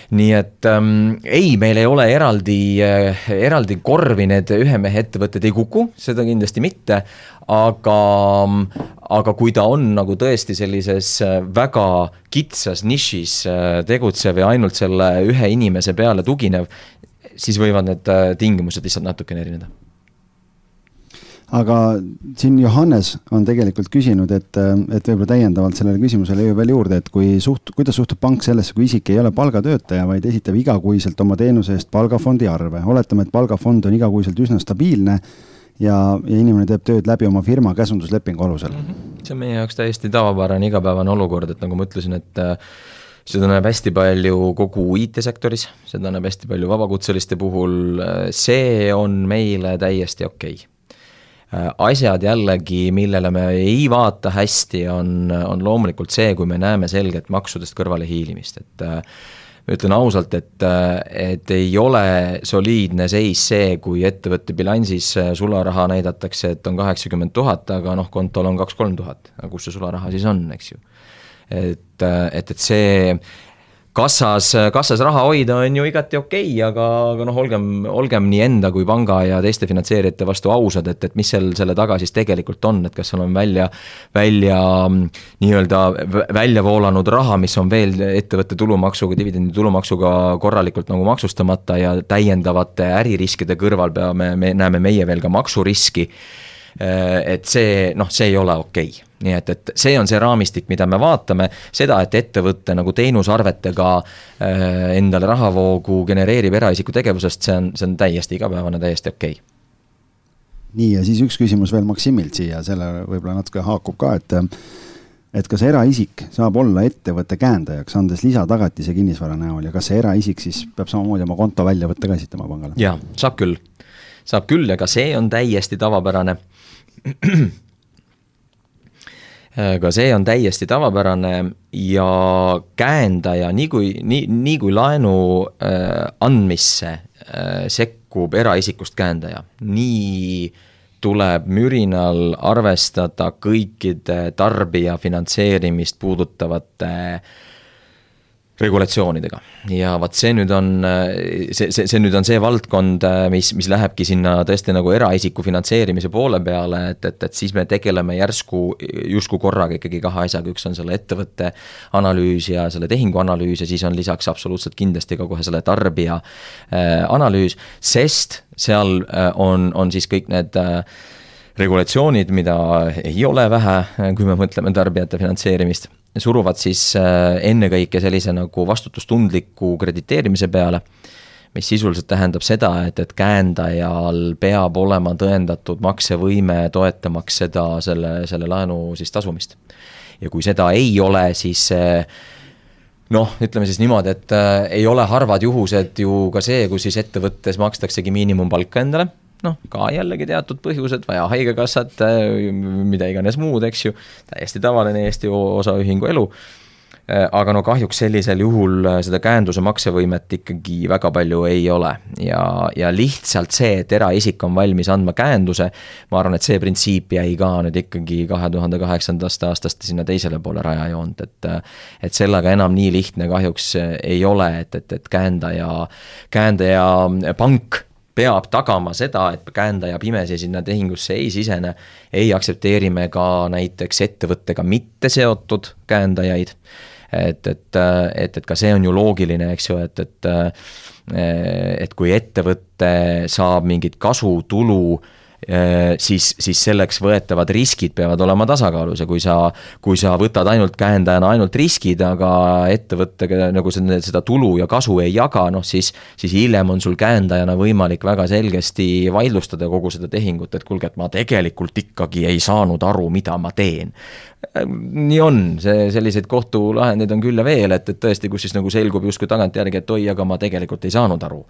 nii et ähm, ei, meil ei ole eraldi äh,, eraldi korvi need ühe mehe ettevõtted ei kuku, seda kindlasti mitte. aga, aga kui ta on nagu tõesti sellises äh, väga kitsas nišis äh, tegutsev ja ainult selle ühe inimese peale tuginev, siis võivad need äh, tingimused lihtsalt natukene erineda aga siin Johannes on tegelikult küsinud, et, et võib-olla täiendavalt sellele küsimusele veel juurde, et kui suht-, kuidas suhtub pank sellesse, kui isik ei ole palgatöötaja, vaid esitab igakuiselt oma teenuse eest palgafondi arve. oletame, et palgafond on igakuiselt üsna stabiilne ja, ja inimene teeb tööd läbi oma firma käsunduslepingu alusel mm. -hmm. see on meie jaoks täiesti tavapärane igapäevane olukord, et nagu ma ütlesin, et äh, seda näeb hästi palju kogu IT-sektoris, seda näeb hästi palju vabakutseliste puhul, see on meile täiesti okei okay Äh, asjad jällegi, millele me ei vaata hästi, on, on loomulikult see, kui me näeme selget maksudest kõrvalehiilimist, et äh, ütlen ausalt, et, äh, et ei ole soliidne seis see, kui ettevõtte bilansis sularaha näidatakse, et on kaheksakümmend tuhat, aga noh, kontol on kaks-kolm tuhat, aga kus see sularaha siis on, eks ju. et, et, et see kassas, kassas raha hoida on ju igati okei okay,, aga, aga noh, olgem, olgem nii enda kui panga ja teiste finantseerijate vastu ausad, et, et mis seal selle taga siis tegelikult on, et kas seal on välja, välja nii-öelda välja voolanud raha, mis on veel ettevõtte tulumaksuga, dividendi tulumaksuga korralikult nagu maksustamata ja täiendavate äririskide kõrval peame, me näeme meie veel ka maksuriski et see noh, see ei ole okei okay nii et, et see on see raamistik, mida me vaatame, seda, et ettevõte nagu teenusarvetega äh, endale rahavoogu genereerib eraisiku tegevusest, see on, see on täiesti igapäevane, täiesti okei okay. nii, ja siis üks küsimus veel Maksimilt siia, selle võib-olla natuke haakub ka, et et kas eraisik saab olla ettevõtte käendajaks, andes lisatagatise kinnisvara näol ja kas see eraisik siis peab samamoodi oma konto väljavõtte ka esitama pangale? jaa, saab küll, saab küll ja ka see on täiesti tavapärane ka see on täiesti tavapärane ja käendaja, nii kui, nii, nii kui laenu äh, andmisse äh, sekkub eraisikust käendaja, nii tuleb mürinal arvestada kõikide tarbija finantseerimist puudutavate äh, regulatsioonidega. ja vot see nüüd on, see, see, see nüüd on see valdkond, mis, mis lähebki sinna tõesti nagu eraisiku finantseerimise poole peale, et, et, et siis me tegeleme järsku justkui korraga ikkagi kahe asjaga, üks on selle ettevõtte analüüs ja selle tehingu analüüs ja siis on lisaks absoluutselt kindlasti ka kohe selle tarbija äh, analüüs, sest seal äh, on, on siis kõik need äh, regulatsioonid, mida ei ole vähe, kui me mõtleme tarbijate finantseerimist suruvad siis äh, ennekõike sellise nagu vastutustundliku krediteerimise peale, mis sisuliselt tähendab seda, et, et käendajal peab olema tõendatud maksevõime, toetamaks seda, selle, selle laenu siis tasumist. ja kui seda ei ole, siis noh, ütleme siis niimoodi, et äh, ei ole harvad juhused ju ka see, kus siis ettevõttes makstaksegi miinimumpalka endale noh, ka jällegi teatud põhjused, vaja haigekassat, äh, mida iganes muud, eks ju, täiesti tavaline Eesti osaühingu elu. Äh, aga no kahjuks sellisel juhul äh, seda käenduse maksevõimet ikkagi väga palju ei ole ja, ja lihtsalt see, et eraisik on valmis andma käenduse, ma arvan, et see printsiip jäi ka nüüd ikkagi kahe tuhande kaheksandast aastast sinna teisele poole rajajoont, et et sellega enam nii lihtne kahjuks ei ole, et, et, et käendaja, käendaja pank peab tagama seda, et käendaja pimesi sinna tehingusse ei sisene. ei aktsepteeri me ka näiteks ettevõttega mitte seotud käendajaid et, et, et, et ka see on ju loogiline, eks ju, et, et et kui ettevõte saab mingit kasu, tulu siis, siis selleks võetavad riskid peavad olema tasakaalus ja kui sa, kui sa võtad ainult käendajana ainult riskid, aga ettevõttega nagu seda, seda tulu ja kasu ei jaga, noh siis, siis hiljem on sul käendajana võimalik väga selgesti vaidlustada kogu seda tehingut, et kuulge, et ma tegelikult ikkagi ei saanud aru, mida ma teen. Äh, nii on, see, selliseid kohtulahendeid on küll ja veel, et, et tõesti, kus siis nagu selgub justkui tagantjärgi, et oi, aga ma tegelikult ei saanud aru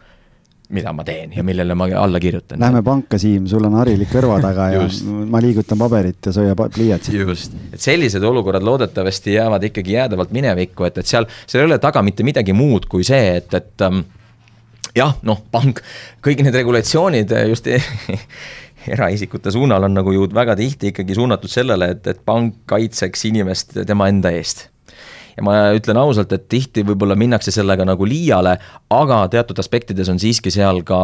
mida ma teen ja millele ma alla kirjutan. Lähme panka, Siim, sul on harilik kõrva taga ja ma liigutan paberit ja sa hoia pliiatsit. just, et sellised olukorrad loodetavasti jäävad ikkagi jäädavalt minevikku, et, et seal, seal ei ole taga mitte midagi muud kui see, et, et ähm, jah, noh, pank, kõik need regulatsioonid just [LAUGHS] eraisikute suunal on nagu ju väga tihti ikkagi suunatud sellele, et, et pank kaitseks inimest tema enda eest ja ma ütlen ausalt, et tihti võib-olla minnakse sellega nagu liiale, aga teatud aspektides on siiski seal ka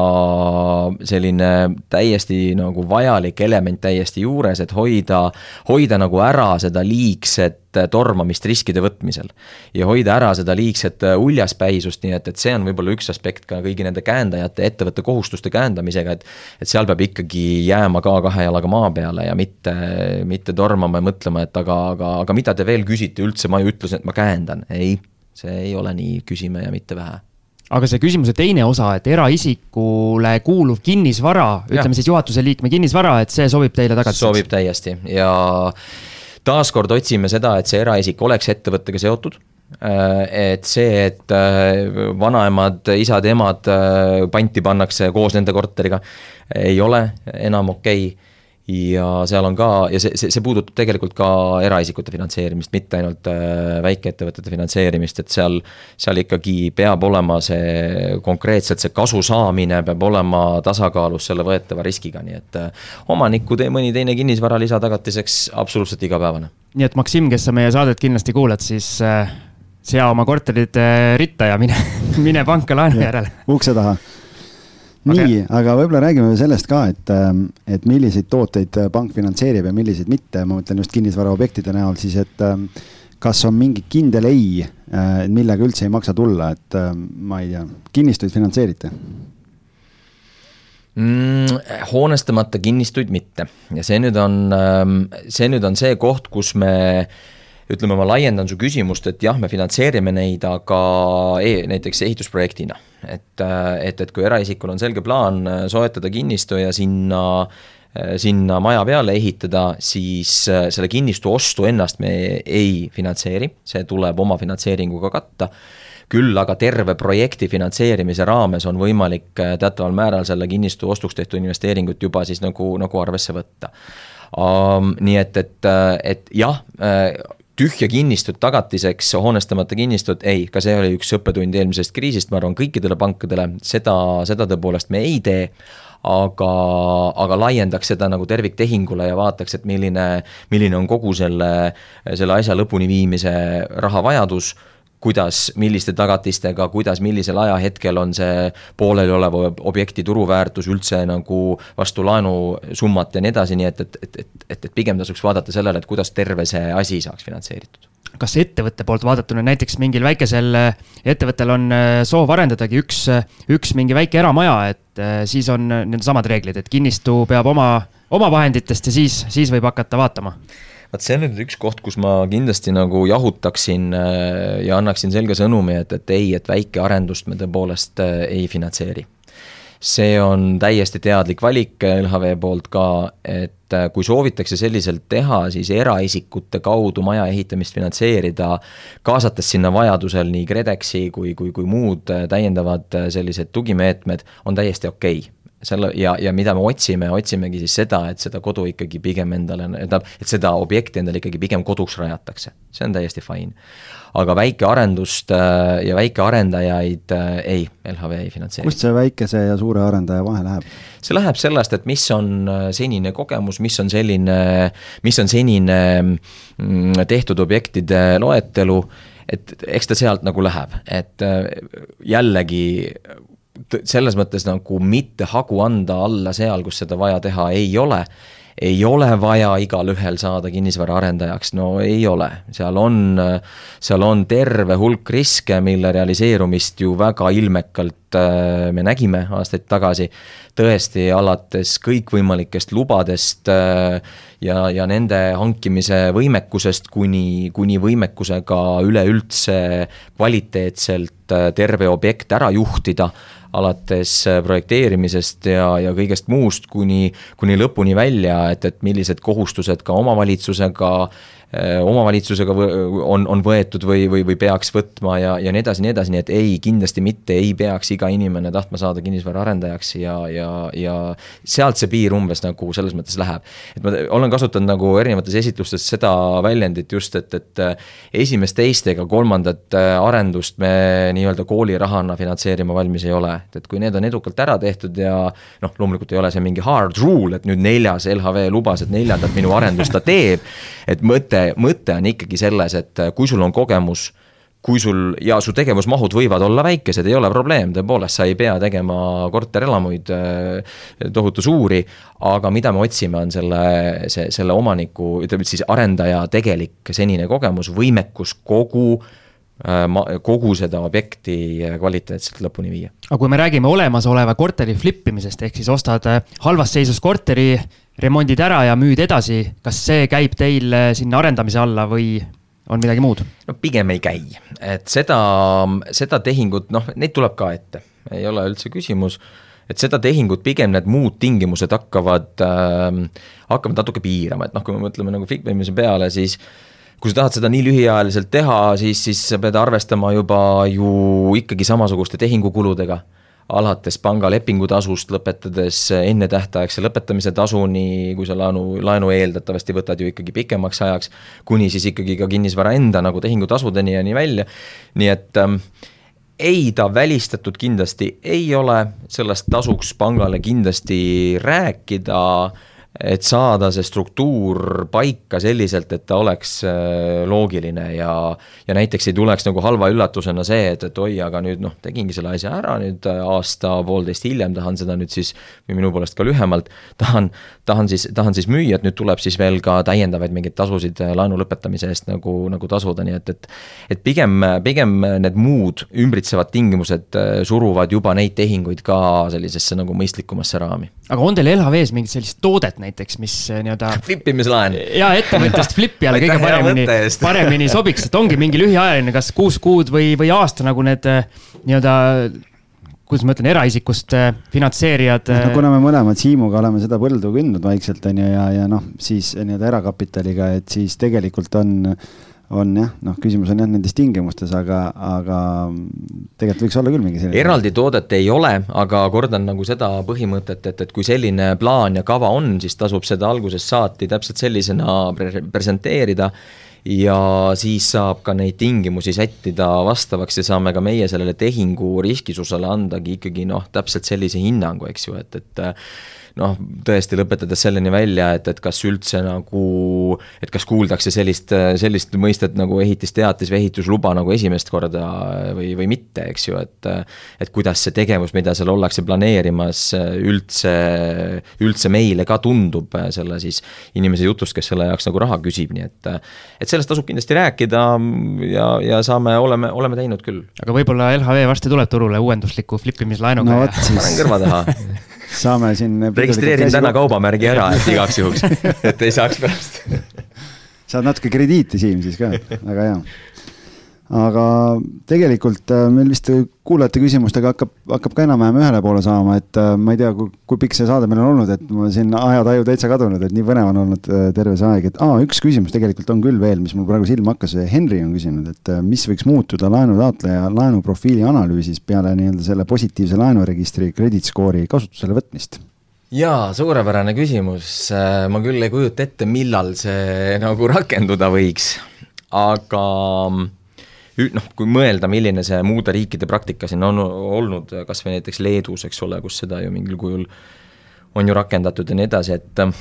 selline täiesti nagu vajalik element täiesti juures, et hoida, hoida nagu ära seda liigset tormamist riskide võtmisel. ja hoida ära seda liigset uljaspäisust, nii et, et see on võib-olla üks aspekt ka kõigi nende käendajate, ettevõtte kohustuste käendamisega, et et seal peab ikkagi jääma ka kahe jalaga maa peale ja mitte, mitte tormama ja mõtlema, et aga, aga, aga mida te veel küsite üldse, ma ju ütlesin, et ma käendan, ei, see ei ole nii, küsime ja mitte vähe. Aga see küsimuse teine osa, et eraisikule kuuluv kinnisvara, ütleme siis juhatuse liikme kinnisvara, et see sobib teile tagasi? sobib täiesti. Ja taaskord otsime seda, et see eraisik oleks ettevõttega seotud. Äh, et see, et äh, vanaemad, isad-emad äh, panti pannakse koos nende korteriga, ei ole enam okei. okay ja seal on ka, ja see, see, see puudutab tegelikult ka eraisikute finantseerimist, mitte ainult äh, väikeettevõtete finantseerimist, et seal, seal ikkagi peab olema see konkreetselt see kasu saamine peab olema tasakaalus selle võetava riskiga, nii et äh, omaniku tee mõni teine kinnisvara lisatagatiseks absoluutselt igapäevane. nii et Maksim, kes sa meie saadet kindlasti kuulad, siis äh, sea oma korterid ritta ja mine, [LAUGHS] mine panka laenu järele. ukse taha nii, aga võib-olla räägime sellest ka, et, ähm, et milliseid tooteid äh, pank finantseerib ja milliseid mitte, ma mõtlen just kinnisvaraobjektide näol siis, et ähm, kas on mingi kindel ei, äh, millega üldse ei maksa tulla, et ähm, ma ei tea, kinnistuid finantseerite? Mm, hoonestamata kinnistuid mitte. Ja see nüüd on, see nüüd on see koht, kus me ütleme, ma laiendan su küsimust, et jah, me finantseerime neid, aga e näiteks ehitusprojektina et, et, et kui eraisikul on selge plaan äh, soetada kinnistu ja sinna äh, sinna maja peale ehitada, siis äh, selle kinnistu ostu ennast me ei finantseeri, see tuleb omafinantseeringuga katta. küll aga terve projekti finantseerimise raames on võimalik teataval määral selle kinnistu ostuks tehtud investeeringut juba siis nagu, nagu arvesse võtta um,. nii et, et, et jah tühja kinnistut tagatiseks, hoonestamata kinnistut, ei, ka see oli üks õppetund eelmisest kriisist, ma arvan, kõikidele pankadele, seda, seda tõepoolest me ei tee aga, aga laiendaks seda nagu terviktehingule ja vaataks, et milline, milline on kogu selle, selle asja lõpuni viimise rahavajadus kuidas, milliste tagatistega, kuidas, millisel ajahetkel on see poolelioleva objekti turuväärtus üldse nagu vastu laenusummat ja nii edasi, nii et, et, et, et, et, et pigem tasuks vaadata sellele, et kuidas terve see asi saaks finantseeritud. Kas ettevõtte poolt vaadatuna näiteks mingil väikesel äh, ettevõttel on äh, soov arendadagi üks, äh, üks mingi väike eramaja, et siis on need samad reeglid, et kinnistu peab oma, oma vahenditest ja siis, siis võib hakata vaatama vaat see on nüüd üks koht, kus ma kindlasti nagu jahutaksin äh, ja annaksin selge sõnumi, et, et ei, et väikearendust me tõepoolest äh, ei finantseeri. see on täiesti teadlik valik LHV poolt ka, et äh, kui soovitakse selliselt teha, siis eraisikute kaudu maja ehitamist finantseerida, kaasates sinna vajadusel nii KredExi kui, kui, kui muud täiendavad sellised tugimeetmed, on täiesti okei okay selle ja, ja mida me otsime, otsimegi siis seda, et seda kodu ikkagi pigem endale, tähendab, et seda objekti endale ikkagi pigem koduks rajatakse, see on täiesti fine. aga väikearendust äh, ja väikearendajaid äh, ei, LHV ei finantseeri. kust see väikese ja suure arendaja vahe läheb? see läheb sellest, et mis on äh, senine kogemus, mis on selline, mis on senine mm, tehtud objektide loetelu, et eks ta sealt nagu läheb, et jällegi selles mõttes nagu mitte hagu anda alla seal, kus seda vaja teha ei ole. Ei ole vaja igalühel saada kinnisvaraarendajaks, no ei ole, seal on, seal on terve hulk riske, mille realiseerumist ju väga ilmekalt äh, me nägime aastaid tagasi. tõesti, alates kõikvõimalikest lubadest äh, ja, ja nende hankimise võimekusest kuni, kuni võimekusega üleüldse kvaliteetselt äh, terve objekt ära juhtida alates projekteerimisest ja, ja kõigest muust kuni, kuni lõpuni välja, et, et millised kohustused ka omavalitsusega omavalitsusega on, on võetud või, või, või peaks võtma ja, ja nii edasi, nii edasi, nii et ei, kindlasti mitte ei peaks iga inimene tahtma saada kinnisvaraarendajaks ja, ja, ja sealt see piir umbes nagu selles mõttes läheb. et ma olen kasutanud nagu erinevates esitlustes seda väljendit just, et, et äh, esimest, teist ega kolmandat äh, arendust me nii-öelda koolirahana finantseerima valmis ei ole, et, et kui need on edukalt ära tehtud ja noh, loomulikult ei ole see mingi hard rule, et nüüd neljas LHV lubas, et neljandat minu arendust ta teeb, et mõte mõte on ikkagi selles, et äh, kui sul on kogemus kui sul ja su tegevusmahud võivad olla väikesed, ei ole probleem, tõepoolest, sa ei pea tegema korterelamuid äh, tohutu suuri. aga mida me otsime, on selle, see, selle omaniku, ütleme siis arendaja tegelik senine kogemus, võimekus kogu äh, ma-, kogu seda objekti kvaliteetselt lõpuni viia. aga kui me räägime olemasoleva korteri flip imisest, ehk siis ostad halvas seisus korteri remondid ära ja müüd edasi, kas see käib teil äh, sinna arendamise alla või on midagi muud? no pigem ei käi, et seda, seda tehingut, noh, neid tuleb ka ette, ei ole üldse küsimus. Et seda tehingut pigem need muud tingimused hakkavad äh,, hakkavad natuke piirama, et noh, kui me mõtleme nagu flipimise peale, siis kui sa tahad seda nii lühiajaliselt teha, siis, siis sa pead arvestama juba ju ikkagi samasuguste tehingukuludega alates panga lepingutasust, lõpetades ennetähtaegse lõpetamise tasuni, kui sa laenu, laenu eeldatavasti võtad ju ikkagi pikemaks ajaks, kuni siis ikkagi ka kinnisvara enda nagu tehingutasudeni ja nii välja, nii et ähm, ei, ta välistatud kindlasti ei ole, sellest tasuks pangale kindlasti rääkida et saada see struktuur paika selliselt, et ta oleks äh, loogiline ja, ja näiteks ei tuleks nagu halva üllatusena see, et, et oi, aga nüüd noh, tegingi selle asja ära nüüd äh, aasta-poolteist hiljem, tahan seda nüüd siis, või minu poolest ka lühemalt, tahan, tahan siis, tahan siis müüa, et nüüd tuleb siis veel ka täiendavaid mingeid tasusid äh, laenu lõpetamise eest nagu, nagu tasuda, nii et, et et pigem, pigem need muud ümbritsevad tingimused suruvad juba neid tehinguid ka sellisesse nagu mõistlikumasse raami. Aga on teil LHV-s mingit sellist toodet näiteks, mis äh, nii-öelda. flipimislaen. ja ettevõttest [LAUGHS] flipijale kõige paremini, [LAUGHS] paremini sobiks, et ongi mingi lühiajaline, kas kuus kuud või, või aasta nagu need äh, nii-öelda kuidas ma ütlen, eraisikust äh, finantseerijad. no kuna me mõlemad Siimuga oleme seda põldu kündnud vaikselt, on ju, ja, ja noh, siis nii-öelda erakapitaliga, et siis tegelikult on on jah, noh, küsimus on jah nendes tingimustes, aga, aga tegelikult võiks olla küll mingi selline. eraldi toodet ei ole, aga kordan nagu seda põhimõtet, et, et kui selline plaan ja kava on, siis tasub seda algusest saati täpselt sellisena pre presenteerida ja siis saab ka neid tingimusi sättida vastavaks ja saame ka meie sellele tehingu riskisusele andagi ikkagi noh, täpselt sellise hinnangu, eks ju, et, et noh, tõesti lõpetades selleni välja, et, et kas üldse nagu, et kas kuuldakse sellist, sellist mõistet nagu ehitisteatis või ehitusluba nagu esimest korda või, või mitte, eks ju, et et kuidas see tegevus, mida seal ollakse planeerimas, üldse, üldse meile ka tundub selle siis inimese jutust, kes selle jaoks nagu raha küsib, nii et et sellest tasub kindlasti rääkida ja, ja saame, oleme, oleme teinud küll. aga võib-olla LHV varsti tuleb turule uuendusliku flipimislaenuga no, panen kõrva taha. [LAUGHS] Saame siin. registreerin täna kaubamärgi ära, et igaks juhuks, et ei saaks pärast. [LAUGHS] Saad natuke krediiti, Siim, siis ka, väga hea aga tegelikult äh, meil vist kuulajate küsimustega hakkab, hakkab ka enam-vähem ühele poole saama, et äh, ma ei tea, kui, pikk see saade meil on olnud, et mul siin ajataju täitsa kadunud, et nii põnev on olnud äh, terve see aeg, et aa, üks küsimus tegelikult on küll veel, mis mul praegu silma hakkas, Henri on küsinud, et mis võiks muutuda laenutaotleja laenuprofiili analüüsis peale nii-öelda selle positiivse laenuregistri credit score'i kasutusele võtmist? Jaa, suurepärane küsimus, ma küll ei kujuta ette, millal see nagu rakenduda võiks, aga noh, kui mõelda, milline see muude riikide praktika siin on olnud, kas või näiteks Leedus, eks ole, kus seda ju mingil kujul on ju rakendatud ja nii edasi, et äh,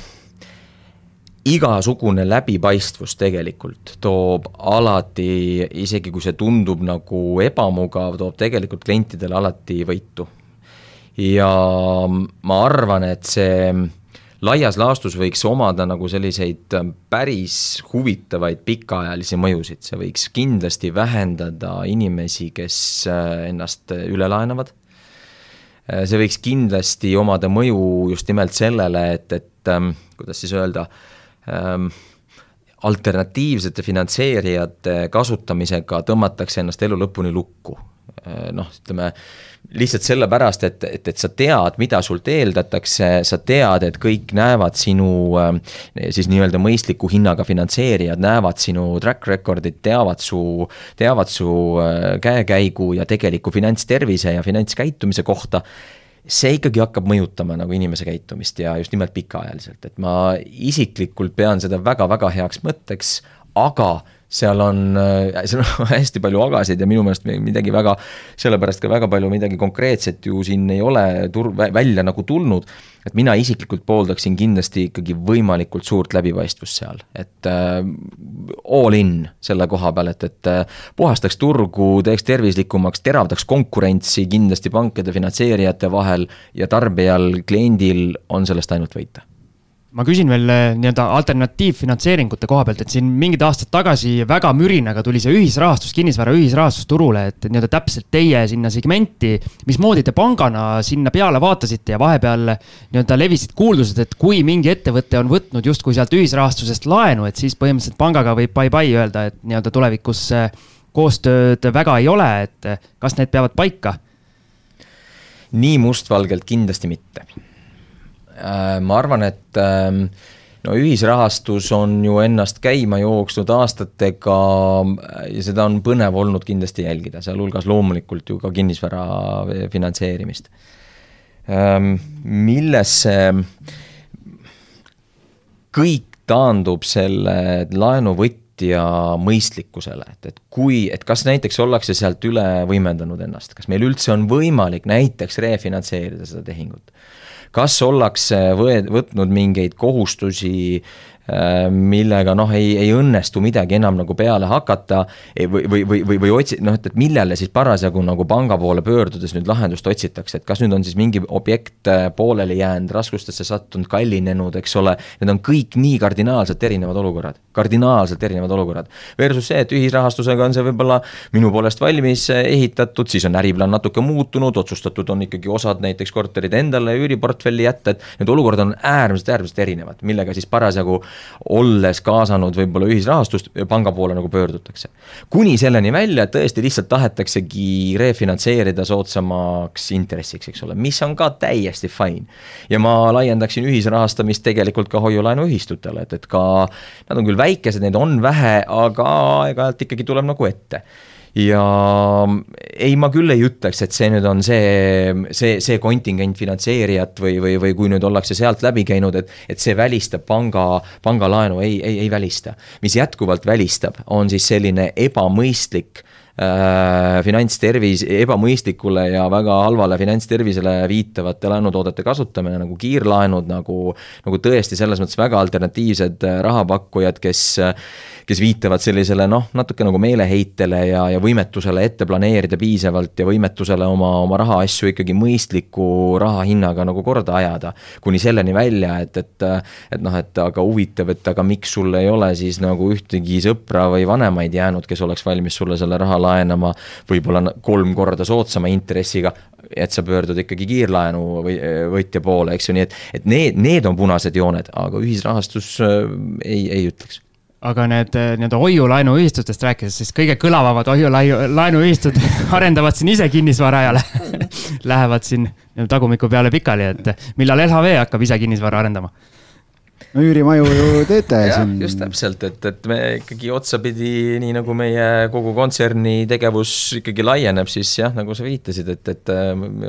igasugune läbipaistvus tegelikult toob alati, isegi kui see tundub nagu ebamugav, toob tegelikult klientidele alati võitu. ja ma arvan, et see laias laastus võiks omada nagu selliseid ähm, päris huvitavaid pikaajalisi mõjusid, see võiks kindlasti vähendada inimesi, kes äh, ennast üle laenavad. Äh, see võiks kindlasti omada mõju just nimelt sellele, et, et ähm, kuidas siis öelda ähm,, alternatiivsete finantseerijate kasutamisega tõmmatakse ennast elu lõpuni lukku. Äh, noh, ütleme lihtsalt sellepärast, et, et, et sa tead, mida sult eeldatakse, sa tead, et kõik näevad sinu äh, siis nii-öelda mõistliku hinnaga finantseerijad, näevad sinu track record'it, teavad su, teavad su äh, käekäigu ja tegeliku finantstervise ja finantskäitumise kohta. See ikkagi hakkab mõjutama nagu inimese käitumist ja just nimelt pikaajaliselt, et ma isiklikult pean seda väga-väga heaks mõtteks, aga seal on, seal on [LAUGHS] hästi palju agasid ja minu meelest midagi väga, sellepärast ka väga palju midagi konkreetset ju siin ei ole tur-, välja nagu tulnud. et mina isiklikult pooldaksin kindlasti ikkagi võimalikult suurt läbipaistvust seal, et äh, all in selle koha peal, et, et äh, puhastaks turgu, teeks tervislikumaks, teravdaks konkurentsi kindlasti pankade, finantseerijate vahel ja tarbijal, kliendil on sellest ainult võita ma küsin veel eh, nii-öelda alternatiivfinantseeringute koha pealt, et siin mingid aastad tagasi väga mürinaga tuli see ühisrahastus, kinnisvara ühisrahastus turule, et nii-öelda täpselt teie sinna segmenti. mismoodi te pangana sinna peale vaatasite ja vahepeal nii-öelda levisid kuuldused, et kui mingi ettevõte on võtnud justkui sealt ühisrahastusest laenu, et siis põhimõtteliselt pangaga võib bye-bye öelda, et nii-öelda tulevikus eh, koostööd väga ei ole, et kas need peavad paika? nii mustvalgelt kindlasti mitte Äh, ma arvan, et ähm, no ühisrahastus on ju ennast käima jooksnud aastatega ja seda on põnev olnud kindlasti jälgida, sealhulgas loomulikult ju ka kinnisvara finantseerimist. Ähm, milles see kõik taandub selle laenuvõtja mõistlikkusele, et, et kui, et kas näiteks ollakse sealt üle võimendanud ennast, kas meil üldse on võimalik näiteks refinantseerida seda tehingut kas ollakse võed-, võtnud mingeid kohustusi millega noh, ei, ei õnnestu midagi enam nagu peale hakata või, või, või, või, või otsi-, noh, et, et millele siis parasjagu nagu panga poole pöördudes nüüd lahendust otsitakse, et kas nüüd on siis mingi objekt äh, pooleli jäänud, raskustesse sattunud, kallinenud, eks ole, need on kõik nii kardinaalselt erinevad olukorrad, kardinaalselt erinevad olukorrad. Versus see, et ühisrahastusega on see võib-olla minu poolest valmis äh, ehitatud, siis on äriplaan natuke muutunud, otsustatud on ikkagi osad näiteks korterid endale üüriportfelli jätta, et need olukorrad on äärmiselt, äärmiselt erinevad, millega siis parasjagu olles kaasanud võib-olla ühisrahastust, panga poole nagu pöördutakse. kuni selleni välja, et tõesti lihtsalt tahetaksegi refinantseerida soodsamaks intressiks, eks ole, mis on ka täiesti fine. ja ma laiendaksin ühisrahastamist tegelikult ka hoiu-laenuühistutele, et, et ka nad on küll väikesed, neid on vähe, aga aeg-ajalt ikkagi tuleb nagu ette ja ei, ma küll ei ütleks, et see nüüd on see, see, see kontingent finantseerijat või, või, või kui nüüd ollakse sealt läbi käinud, et, et see välistab panga, pangalaenu, ei, ei, ei välista. mis jätkuvalt välistab, on siis selline ebamõistlik finantstervis, ebamõistlikule ja väga halvale finantstervisele viitavate laenutoodete kasutamine nagu kiirlaenud, nagu, nagu tõesti selles mõttes väga alternatiivsed äh, rahapakkujad, kes kes viitavad sellisele noh, natuke nagu meeleheitele ja, ja võimetusele ette planeerida piisavalt ja võimetusele oma, oma rahaasju ikkagi mõistliku rahahinnaga nagu korda ajada. kuni selleni välja, et, et, et noh, et aga huvitav, et aga miks sul ei ole siis nagu ühtegi sõpra või vanemaid jäänud, kes oleks valmis sulle selle raha laenama võib-olla kolm korda soodsama intressiga, et sa pöördud ikkagi kiirlaenu või võtja poole, eks ju, nii et, et need, need on punased jooned, aga ühisrahastus äh, ei, ei ütleks aga need eh, nii-öelda hoiu-laenuühistutest rääkides, siis kõige kõlavamad hoiu-laenuühistud [LAUGHS] arendavad siin ise kinnisvara ja [LAUGHS] lähevad siin tagumiku peale pikali, et millal LHV hakkab ise kinnisvara arendama? No üürimaju ju teete siin. just täpselt, et, et me ikkagi otsapidi, nii nagu meie kogu kontserni tegevus ikkagi laieneb, siis jah, nagu sa viitasid, et, et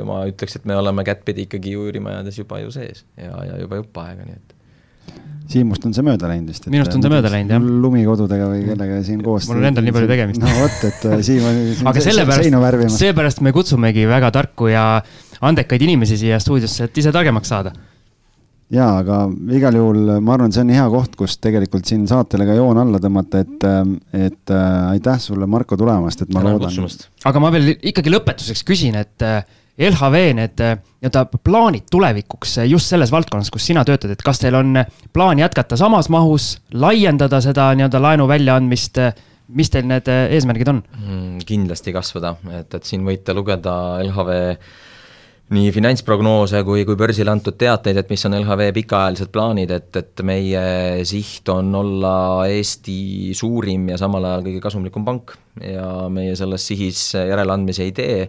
ma ütleks, et me oleme kättpidi ikkagi üürimajades juba ju sees ja, ja juba jupp aega, nii et Siimust on see mööda läinud vist. minust on see mööda läinud, jah. lumikodudega või kellega siin koos. mul on endal nii palju tegemist. no vot, et äh, Siim on aga sellepärast, seepärast me kutsumegi väga tarku ja andekaid inimesi siia stuudiosse, et ise targemaks saada. Jaa, aga igal juhul ma arvan, see on hea koht, kus tegelikult siin saatele ka joon alla tõmmata, et, äh, et äh, aitäh sulle, Marko, tulemast, et ma Tänan loodan. aga ma veel ikkagi lõpetuseks küsin, et LHV need äh, nii-öelda plaanid tulevikuks äh, just selles valdkonnas, kus sina töötad, et kas teil on plaan jätkata samas mahus, laiendada seda nii-öelda laenu väljaandmist, mis teil need eesmärgid on mm,? kindlasti kasvada, et, et siin võite lugeda LHV nii finantsprognoose kui, kui börsile antud teateid, et mis on LHV pikaajalised plaanid, et, et meie siht on olla Eesti suurim ja samal ajal kõige kasumlikum pank. Ja meie selles sihis järeleandmisi ei tee.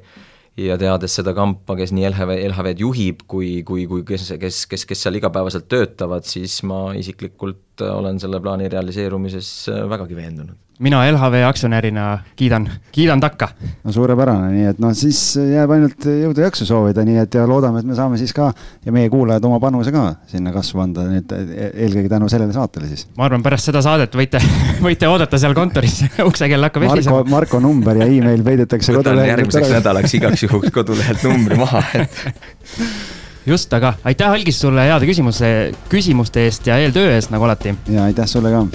Ja teades seda kampa, kes nii LHV, LHV-d juhib, kui, kui, kui kes, kes, kes, kes seal igapäevaselt töötavad, siis ma isiklikult olen selle plaani realiseerumises vägagi veendunud mina LHV aktsionärina kiidan, kiidan takka. no suurepärane, nii et noh, siis jääb ainult jõudu ja jaksu soovida, nii et ja loodame, et me saame siis ka ja meie kuulajad oma panuse ka sinna kasvu anda nüüd eelkõige tänu sellele saatele siis. ma arvan, pärast seda saadet võite, [LAUGHS] võite oodata seal kontoris [LAUGHS] uksekell hakkab helisema. Marko, Marko number ja email peidetakse kodulehelt. järgmiseks nädalaks igaks juhuks kodulehelt numbri maha, et [LAUGHS] just, aga aitäh, Algis, sulle heade küsimuse, küsimuste eest ja eeltöö eest, nagu alati. ja aitäh sulle ka,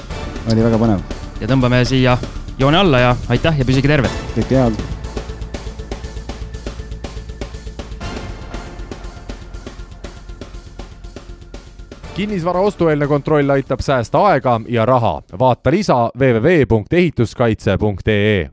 oli väga põnev ja tõmbame siia joone alla ja aitäh ja püsige terved. kõike head. kinnisvara ostueelne kontroll aitab säästa aega ja raha. vaata lisa www.ehituskaitse.ee